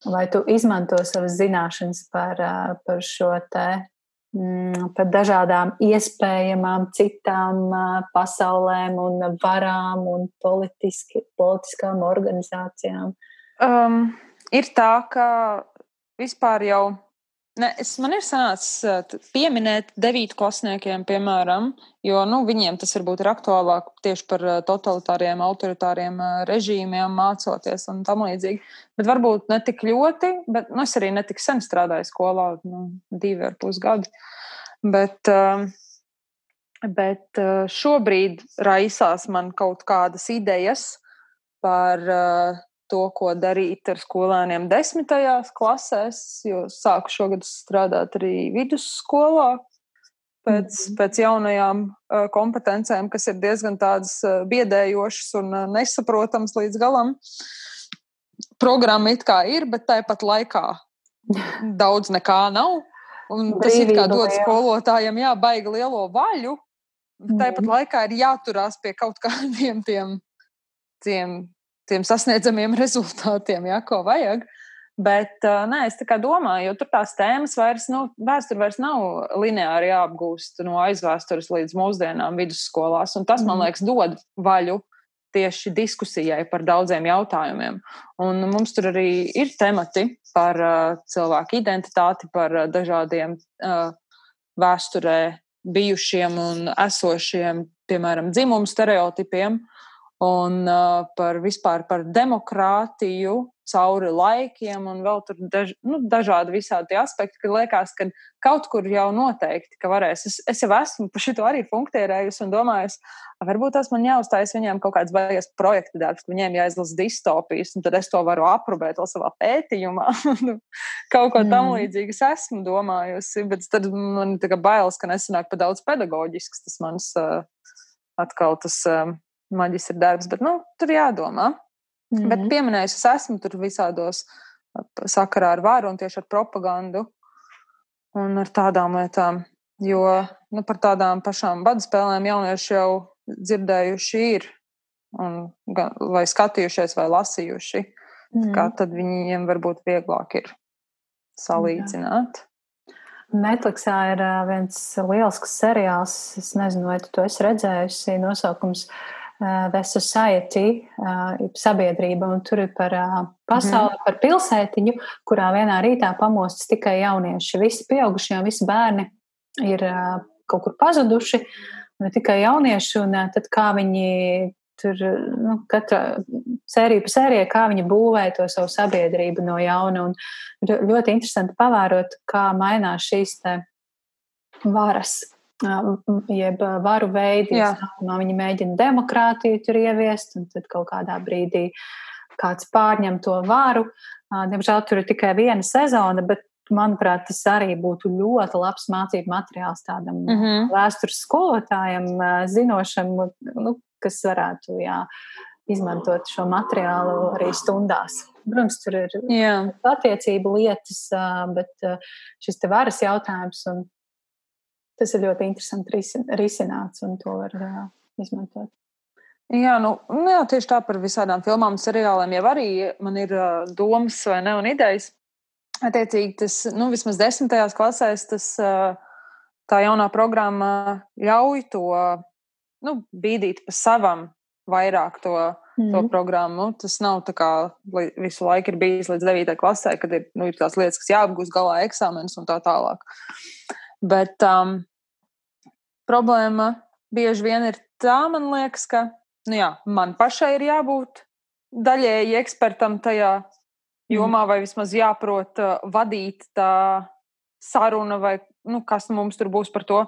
Vai tu izmanto savas zināšanas par, par šo te, mm, par dažādām iespējamām citām pasaulēm un varām un politiski, politiskām organizācijām? Um, ir tā, ka vispār jau Ne, es, man ir sanācis pieminēt devītklasniekiem, piemēram, jo nu, viņiem tas varbūt ir aktuālāk tieši par totalitāriem, autoritāriem režīmiem, mācoties un tam līdzīgi. Bet varbūt ne tik ļoti, bet nu, es arī netik sen strādāju skolā, nu, divi ar pus gadi. Bet, bet šobrīd raisās man kaut kādas idejas par to, ko darīt ar skolēniem desmitajās klasēs, jo sāku šogad strādāt arī vidusskolā. Pēc, mm -hmm. pēc jaunajām uh, kompetencēm, kas ir diezgan tādas uh, biedējošas un uh, nesaprotamas līdz galam. Programma it kā ir, bet tāpat laikā daudz nekā nav. Un tas ir kā dod skolotājiem, jā, baigi lielo vaļu. Tāpat mm. laikā ir jāturās pie kaut kādiem tiem, tiem tiem sasniedzamiem rezultātiem, ja, ko vajag. Bet nē, es domāju, jo tur tās tēmas vairs, nu, vēsture vairs nav lineāri jāapgūst no aizvēstures līdz mūsdienām vidusskolās. Un tas, man mhm. liekas, dod vaļu tieši diskusijai par daudziem jautājumiem. Un mums tur arī ir temati par uh, cilvēku identitāti, par uh, dažādiem uh, vēsturē bijušiem un esošiem, piemēram, dzimumu stereotipiem un uh, par vispār par demokrātiju cauri laikiem un vēl tur daž, nu, dažādi visādi aspekti, ka liekas, ka kaut kur jau noteikti, ka varēs. Es, es jau esmu par šito arī funkcionējusi un domājusi, varbūt tas man jāuzstājas viņiem kaut kāds baigas projekta darbs, ka viņiem jāizlasa distopijas, un tad es to varu aprobēt vēl savā pētījumā. Nu, kaut ko tam mm. līdzīgu es esmu domājusi, bet tad man ir bailes, ka nesanāk pa daudz pedagoģisks tas mans uh, atkal tas uh, maģistra darbs, bet nu, tur jādomā. Mm -hmm. Bet mhm. pieminējis, es esmu tur visādos sakarā ar varu un tieši ar propagandu un ar tādām lietām. Jo nu, par tādām pašām badu spēlēm jaunieši jau dzirdējuši ir, un, vai skatījušies, vai lasījuši. Mm. Kā tad viņiem varbūt vieglāk ir salīdzināt. Jā. Netflixā ir viens liels seriāls, es nezinu, vai tu to esi redzējusi, nosaukums Uh, the Society, uh, sabiedrība, un tur ir par uh, pasauli, mm. par pilsētiņu, kurā vienā rītā pamostas tikai jaunieši. Visi pieaugušie un visi bērni ir kaut kur pazuduši, un tikai jaunieši, un tad kā viņi tur, nu, katra sērija pa sērijai, kā viņi būvē to savu sabiedrību no jauna, un ļoti interesanti pavērot, kā mainās šīs te varas jeb varu veidi. Sākumā viņi mēģina demokrātiju tur ieviest, un tad kaut kādā brīdī kāds pārņem to varu. Diemžēl tur ir tikai viena sezona, bet manuprāt, tas arī būtu ļoti labs mācību materiāls tādam mm -hmm. vēstures skolotājam, zinošam, nu, kas varētu jā, izmantot šo materiālu arī stundās. Protams, tur ir jā. attiecību lietas, bet šis te varas jautājums un tas ir ļoti interesanti risināts un to var uh, izmantot. Jā, nu, nu, jā, tieši tā par visādām filmām un seriāliem jau arī man ir uh, domas vai ne un idejas. Attiecīgi, tas nu, vismaz desmitajās klasēs tas, uh, tā jaunā programma ļauj to nu, bīdīt pa savam vairāk to, mm. to programmu. Tas nav tā kā visu laiku ir bijis līdz 9. klasē, kad ir, nu, ir tās lietas, kas jāapgūst galā eksāmenis un tā tālāk. Bet um, problēma bieži vien ir tā, man liekas, ka nu jā, man pašai ir jābūt daļēji ekspertam tajā jomā, mm. vai vismaz jāprot uh, vadīt tā saruna, vai nu, kas mums tur būs par to.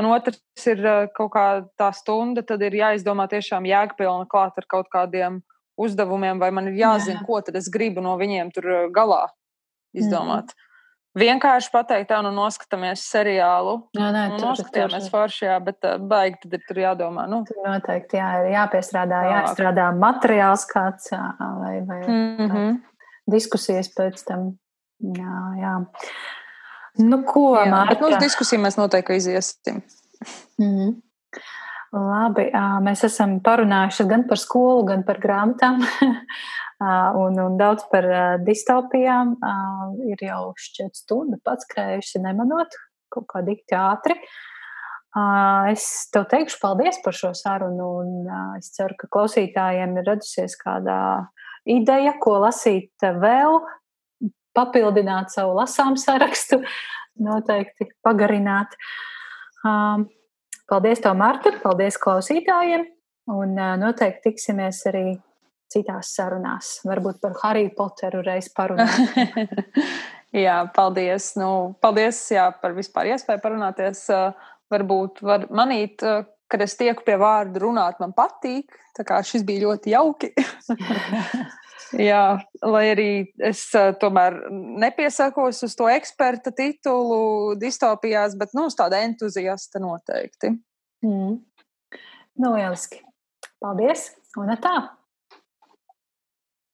Un otrs ir uh, kaut kā tā stunda, tad ir jāizdomā tiešām jēgpilna klāt ar kaut kādiem uzdevumiem, vai man ir jāzina, Jā. ko tad es gribu no viņiem tur uh, galā izdomāt. Mm vienkārši pateikt, tā, nu, noskatāmies seriālu. Jā, nē, nu, tur, noskatījāmies foršajā, bet uh, baigi tad ir tur jādomā. Nu. Tur noteikti jā, ir jāpiestrādā, tā. jāstrādā materiāls kāds vai, vai mm -hmm. diskusijas pēc tam. Jā, jā. Nu, ko, jā, Mārta? Bet mūsu diskusiju mēs noteikti iziesim. Mm -hmm. Labi, mēs esam parunājuši gan par skolu, gan par grāmatām. un, un daudz par distopijām. Ir jau šķiet stunda pats krējuši, nemanot kaut kā dikti ātri. Es tev teikšu paldies par šo sarunu, un es ceru, ka klausītājiem ir radusies kādā ideja, ko lasīt vēl, papildināt savu lasām sarakstu, noteikti pagarināt. Paldies, tev, Marta! Paldies klausītājiem! Un noteikti tiksimies arī citās sarunās. Varbūt par Harry Potteru reiz parunāt. jā, paldies. Nu, paldies jā, par vispār iespēju parunāties. Varbūt var manīt, kad es tieku pie vārdu runāt, man patīk. Tā kā šis bija ļoti jauki. Jā, lai arī es tomēr nepiesakos uz to eksperta titulu distopijās, bet nu, uz tāda entuziasta noteikti. Mm. Nu, lieliski. Paldies! Un tā!